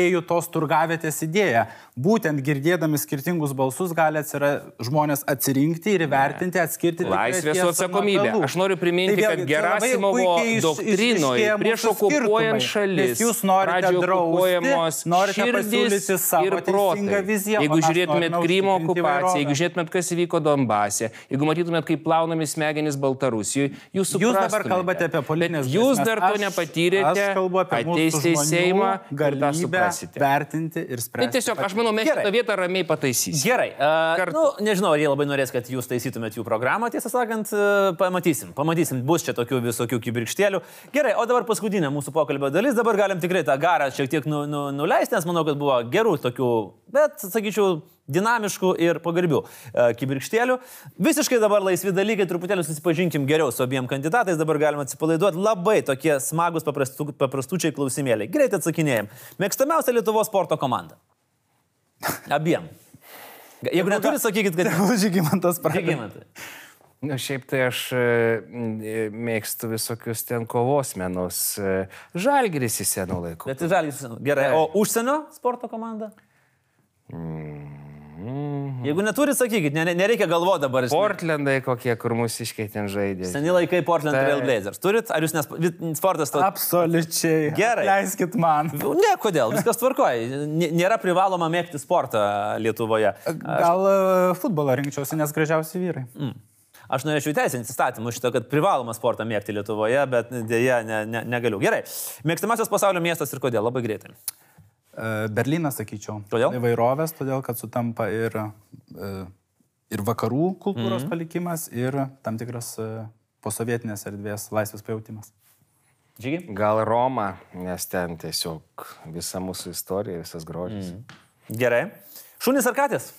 idėjų tos turgavietės idėja. Būtent girdėdami skirtingus balsus gali atsira, žmonės atsirinkti ir įvertinti, atskirti. Laisvės su atsakomybė. Aš noriu priminti, Tai kad vėlgi, labai Gerasimovo doktrinoje prieš okupuojant šalis, jūs norite drausti, norite pasiūlyti savo protai. viziją, Jeigu žiūrėtumėt Krymo okupaciją, jeigu žiūrėtumėt, kas įvyko Donbase, jeigu matytumėt, kaip plaunami smegenys Baltarusijoje, jūs Jūs dabar kalbate apie politinės Jūs dar to nepatyrėte, ateisite į Seimą galimybę suprasite. vertinti ir Tai spręsti. tiesiog, aš manau, mes Gerai. šitą vietą ramiai pataisysime. Gerai. Uh, Kartu. nu, nežinau, ar jie labai norės, kad jūs taisytumėt jų programą, tiesą sakant, uh, pamatysim. Pamatysim, bus čia tokių visokių kibirkštėlių. Gerai, o dabar paskutinė mūsų pokalbio dalis. Dabar galim tikrai tą garą šiek tiek nu, nu, nuleisti, nes manau, kad buvo gerų tokių, bet, sakyčiau, dinamiškų ir pagarbių uh, kibirkštėlių. Visiškai dabar laisvi dalykai, truputėlį susipažinkim geriau su abiem kandidatais, dabar galima atsipalaiduoti. Labai tokie smagus paprastu, paprastučiai klausimėliai. Greitai atsakinėjim. Mėgstamiausia Lietuvos sporto komanda. Abiem. Jeigu neturit, sakykit, kad... Žygimantas pradėjo. Žygimantai. Na, šiaip tai aš e, e, mėgstu visokius ten kovos menus. e, Žalgiris į senų laikų. Bet žalis. Gerai. O užsienio sporto komanda? Jeigu neturit, sakykit, ne, ne- nereikia galvoti dabar. Portlandai kokie, kur mūsiškiai ten žaidė. Seni laikai Portland Taip. Trail Blazers. Turit? Ar jūs nes... sportas to... Absoliučiai. Gerai. Leiskit man. Ne, kodėl? Viskas tvarkoja. Nė- Nėra privaloma mėgti sportą Lietuvoje. Gal e, futbolą rinkčiausi, nes gražiausi vyrai. Aš norėčiau įteisinti įstatymą šito, kad privaloma sportą mėgti Lietuvoje, bet dėja ne, ne, negaliu. Gerai. Mėgstamiausias pasaulio miestas ir kodėl? Labai greitai. E, Berlynas, sakyčiau. Kodėl? Įvairovės, todėl kad sutampa ir, e, ir vakarų kultūros Mhm. mm. palikimas, ir tam tikras e, posovietinės erdvės laisvės pajūtimas. Žygi? Gal Roma, nes ten tiesiog visa mūsų istorija, visas grožis. Mm. Gerai. Šunys ar katės?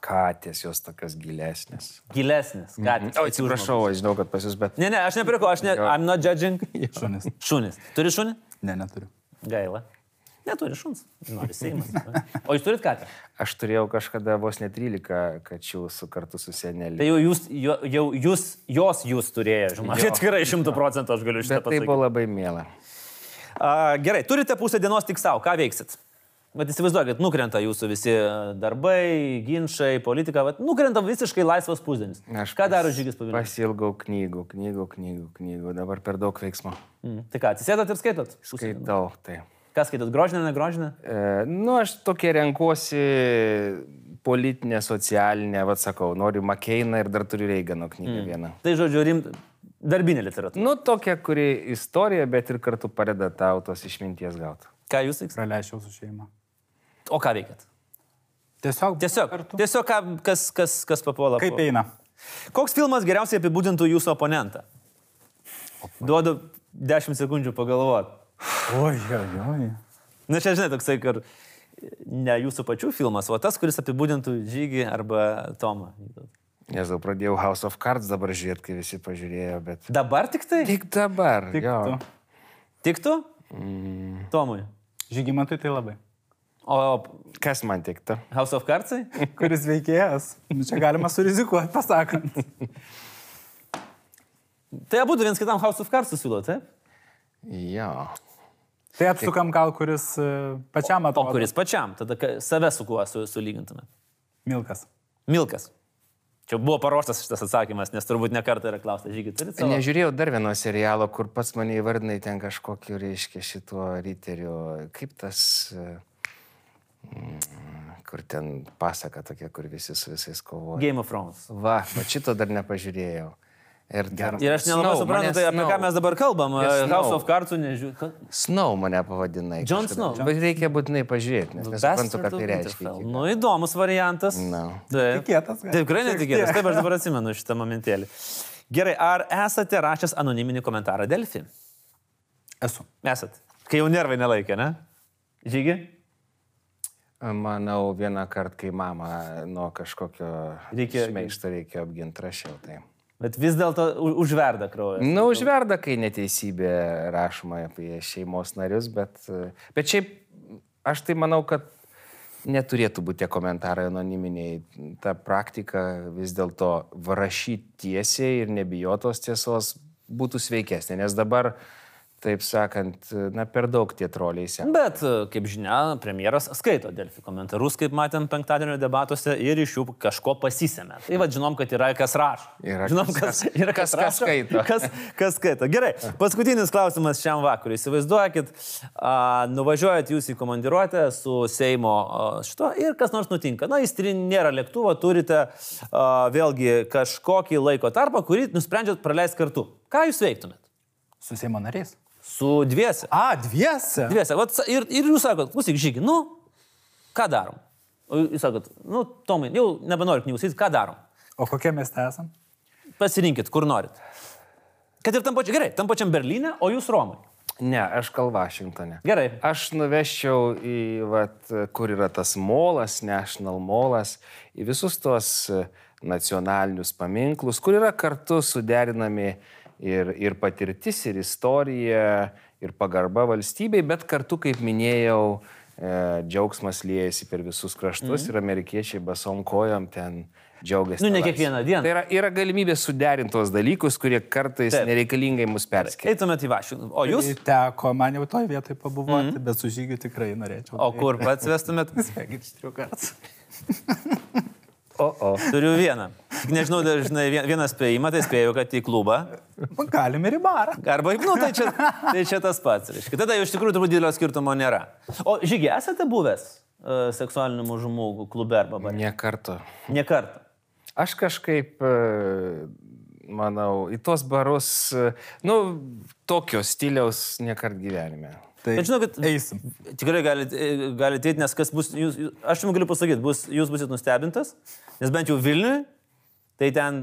Katės jos tokios gilesnės. Gilesnis. Katės. O, atsiprašau, aš žinau, kad pas jūs, bet... Ne, ne, aš nepirku, aš ne. I'm not judging. Šunis. Šunis. Turi šunį? Ne, neturiu. Gaila. Neturi šuns. Nori Seimas. O jūs turit katę? Aš turėjau kažkada vos net 13 kačių su kartu su seneliu. Tai jau jūs, jo- jau jūs, jos jūs turėjo, žinoma. Jo. Tikrai šimtų procentų aš galiu šitą Bet tai pasakyti. buvo labai mėla. A, gerai, turite pusę dienos tik savo, ką veiksit? Bet įsivaizduokit, nukrenta jūsų visi darbai, ginčiai, politika, vat, nukrenta visiškai laisvas pusdienis. Aš Ką daro žygis pavilnius? Pasilgau knygų, knygų, knygų, knygų. Dabar per daug veiksmo. Mm. Tai ką, atsisėdat ir skaitot? Skaitau, tai. Ką skaitot, grožinę, negrožinę? E, nu, aš tokia renkuosi politinė, socialinė, vad sakau, noriu Makeiną ir dar turiu Reigano knygą mm. vieną. Tai žodžiu, rimt, darbinė literatūra. Nu, tokia, kuri istorija, bet ir kartu padeda tau tos išminties gauti. Ką jūs veiksite? Praleisčiau su šeima. O ką veikiat? Tiesiog. Tiesiog, Kartu. tiesiog ką, kas, kas, kas papuola. Kaip po- eina? Koks filmas geriausiai apibūdintų jūsų oponentą? Duodu 10 sekundžių pagalvoti. Oi, oi, oi. Na čia, žinai, toksai, kur ne jūsų pačių filmas, o tas, kuris apibūdintų žygį arba Tomą. Nes jau pradėjau House of Cards dabar žiūrėti, kai visi pažiūrėjo, bet... Dabar tik tai? Tik dabar. Tik jo. tu. Tiktų? Mm. Tomui. Žygimantui tai labai. O Kas man tiktų? House of Cardsai? Kuris veikėjas? Nu, Čia galima surizikuoti, pasakant. Tai abu viens kitam House of Cards siūlo, taip? Jo. Tai apsukam gal, kuris e, pačiam O atrodo. kuris pačiam, tada save su kuo su, sulygintume. Milkas. Milkas. Čia buvo paruoštas šitas atsakymas, nes turbūt ne kartą yra klaustas žygį. Turit savo? Nežiūrėjau dar vieno serialo, kur pats mane įvardinai ten kažkokiu, reiškia, šituo riteriu. Kaip tas, e, mm, kur ten pasaka tokia, kur visi su visais kovoja. Game of Thrones. Va, va šito dar nepažiūrėjau. Ir, ten, Ir aš nelabai suprantu, tai apie ką Snow- mes dabar kalbam. Yes, House of Cards nežiūrėjau. Snow mane pavadinai. John kažkada. Snow. Bet reikia būtinai pažiūrėti, nes nesuprantu, ką tai reiškia. Nu, įdomus variantas. No. Taip. Tikėtas. Taip, tikrai netikėtas. Taip, aš dabar atsimenu šitą momentėlį. Gerai, ar esate rašęs anoniminį komentarą Delfi? Esu. Esat. Kai jau nervai nelaikė, ne? Žygi? Manau, vieną kartą, kai mama nuo kažkokio Reikėjo- šmeišto reikėjo apginti, rašiau tai. Bet vis dėlto užverda kraujas. Na, nu, užverda, kai neteisybė rašoma apie šeimos narius, bet, bet šiaip aš tai manau, kad neturėtų būti tie komentarai anoniminiai. Ta praktika vis dėlto rašyti tiesiai ir nebijotos tiesos būtų sveikesnė, nes dabar, taip sakant, na, per daug tie troliai seka. Bet, e, kaip žinia, premjeras skaito Delfi komentarus, kaip matėm penktadienio debatuose, ir iš jų kažko pasisėmė. Tai vad žinom, kad yra kas rašo. Yra žinom, kas- kas, yra kas- kas rašo, skaito. Kas, kas skaito. Gerai, paskutinis klausimas šiam vakarui. Įsivaizduokit, a, nuvažiuojat jūs į komandiruotę su Seimo a, šito ir kas nors nutinka. Na, įstrin nėra lėktuvo, turite a, vėlgi kažkokį laiko tarpą, kurį nusprendžiat praleisti kartu. Ką jūs veiktumėt? Su Seimo nariais. Su dviese. A, dviese. Dviese. Vat, ir, ir jūs sakot, klausyk, žygi, nu, ką darom? O jūs sakot, nu, Tomai, jau nebenoriu knygų skaityti, ką darom? O kokie mes esam? Pasirinkit, kur norit. Kad ir tam pačiam, gerai, tam pačiam Berlyne, o jūs Romai. Ne, aš kal Vašingtone. Gerai. Aš nuveščiau į, vat, kur yra tas molas, National molas, į visus tuos e, nacionalinius paminklus, kur yra kartu suderinami ir, ir patirtis, ir istorija, ir pagarba valstybei, bet kartu, kaip minėjau, e, džiaugsmas liejasi per visus kraštus mm. ir amerikiečiai basom kojom ten džiaugiasi. Nu, ne kiekvieną dieną. Tai yra, yra galimybė suderinti tuos dalykus, kurie kartais Taip. nereikalingai mus perskiria. Eitumėt į Vašingtoną. O jūs? Tai Teko man jau toj vietoj pabuvoti, mm -hmm. bet su žygiu tikrai norėčiau. O kur pats vestumėt? Sveikinčiau kartu. O, o. Turiu vieną. Tik nežinau, dažnai vien- vieną spėjimą, tai spėjau, kad į klubą. Galim ir į barą. Arba, nu, tai čia, tai čia tas pats. Reiškia. Tada jau iš tikrųjų turbūt didelio skirtumo nėra. O žygi, esate buvęs uh, seksualinių mažumų klube arba bare? Ne karto. Ne kartą. Aš kažkaip, e, manau, į tuos barus, e, nu, tokio stiliaus niekart gyvenime. Tai Bet žinokit, eisim. Tikrai galite galit eiti, nes kas bus, jūs, jūs, aš jums galiu pasakyti, bus, jūs busit nustebintas, nes bent jau Vilniui, tai ten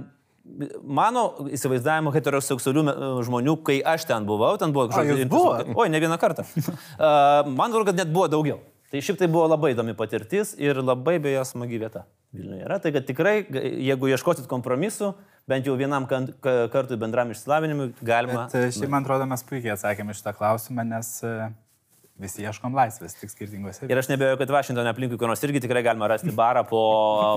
mano įsivaizdavimo heteroseksualių me- žmonių, kai aš ten buvau, ten buvo ir- buvot? Oi, ne vieną kartą. Uh, man atrodo, kad net buvo daugiau. Tai šiaip tai buvo labai įdomi patirtis ir labai beje smagi vieta Vilniuje yra. Tai kad tikrai, jeigu ieškosit kompromisų, bent jau vienam kartui bendram išsilavinimui, galima. Bet e, šiaip man atrodo, mes puikiai atsakėme šitą klausimą, nes e, Visi ieškom laisvės, tik skirtingose. Ir aš nebejoju, kad Vašingtonė aplinkui kur nors irgi tikrai galima rasti barą po,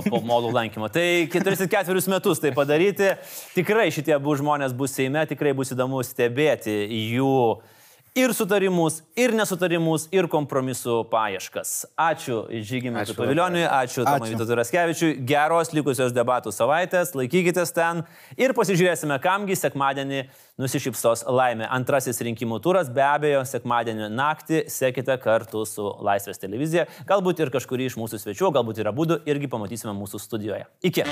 po molų lankymo. Tai 44 metus tai padaryti. Tikrai šitie abu žmonės bus Seime, tikrai bus įdomu stebėti jų ir sutarimus, ir nesutarimus, ir kompromisų paieškas. Ačiū Žygimui Pavilioniui, ačiū Tomai Vytautai Raskevičiui, geros likusios debatų savaitės, laikykitės ten ir pasižiūrėsime, kamgi sekmadienį nusišypsos laimė. Antrasis rinkimų turas be abejo sekmadienį naktį sekite kartu su Laisvės televizija, galbūt ir kažkurį iš mūsų svečių, galbūt ir abu irgi pamatysime mūsų studijoje. Iki.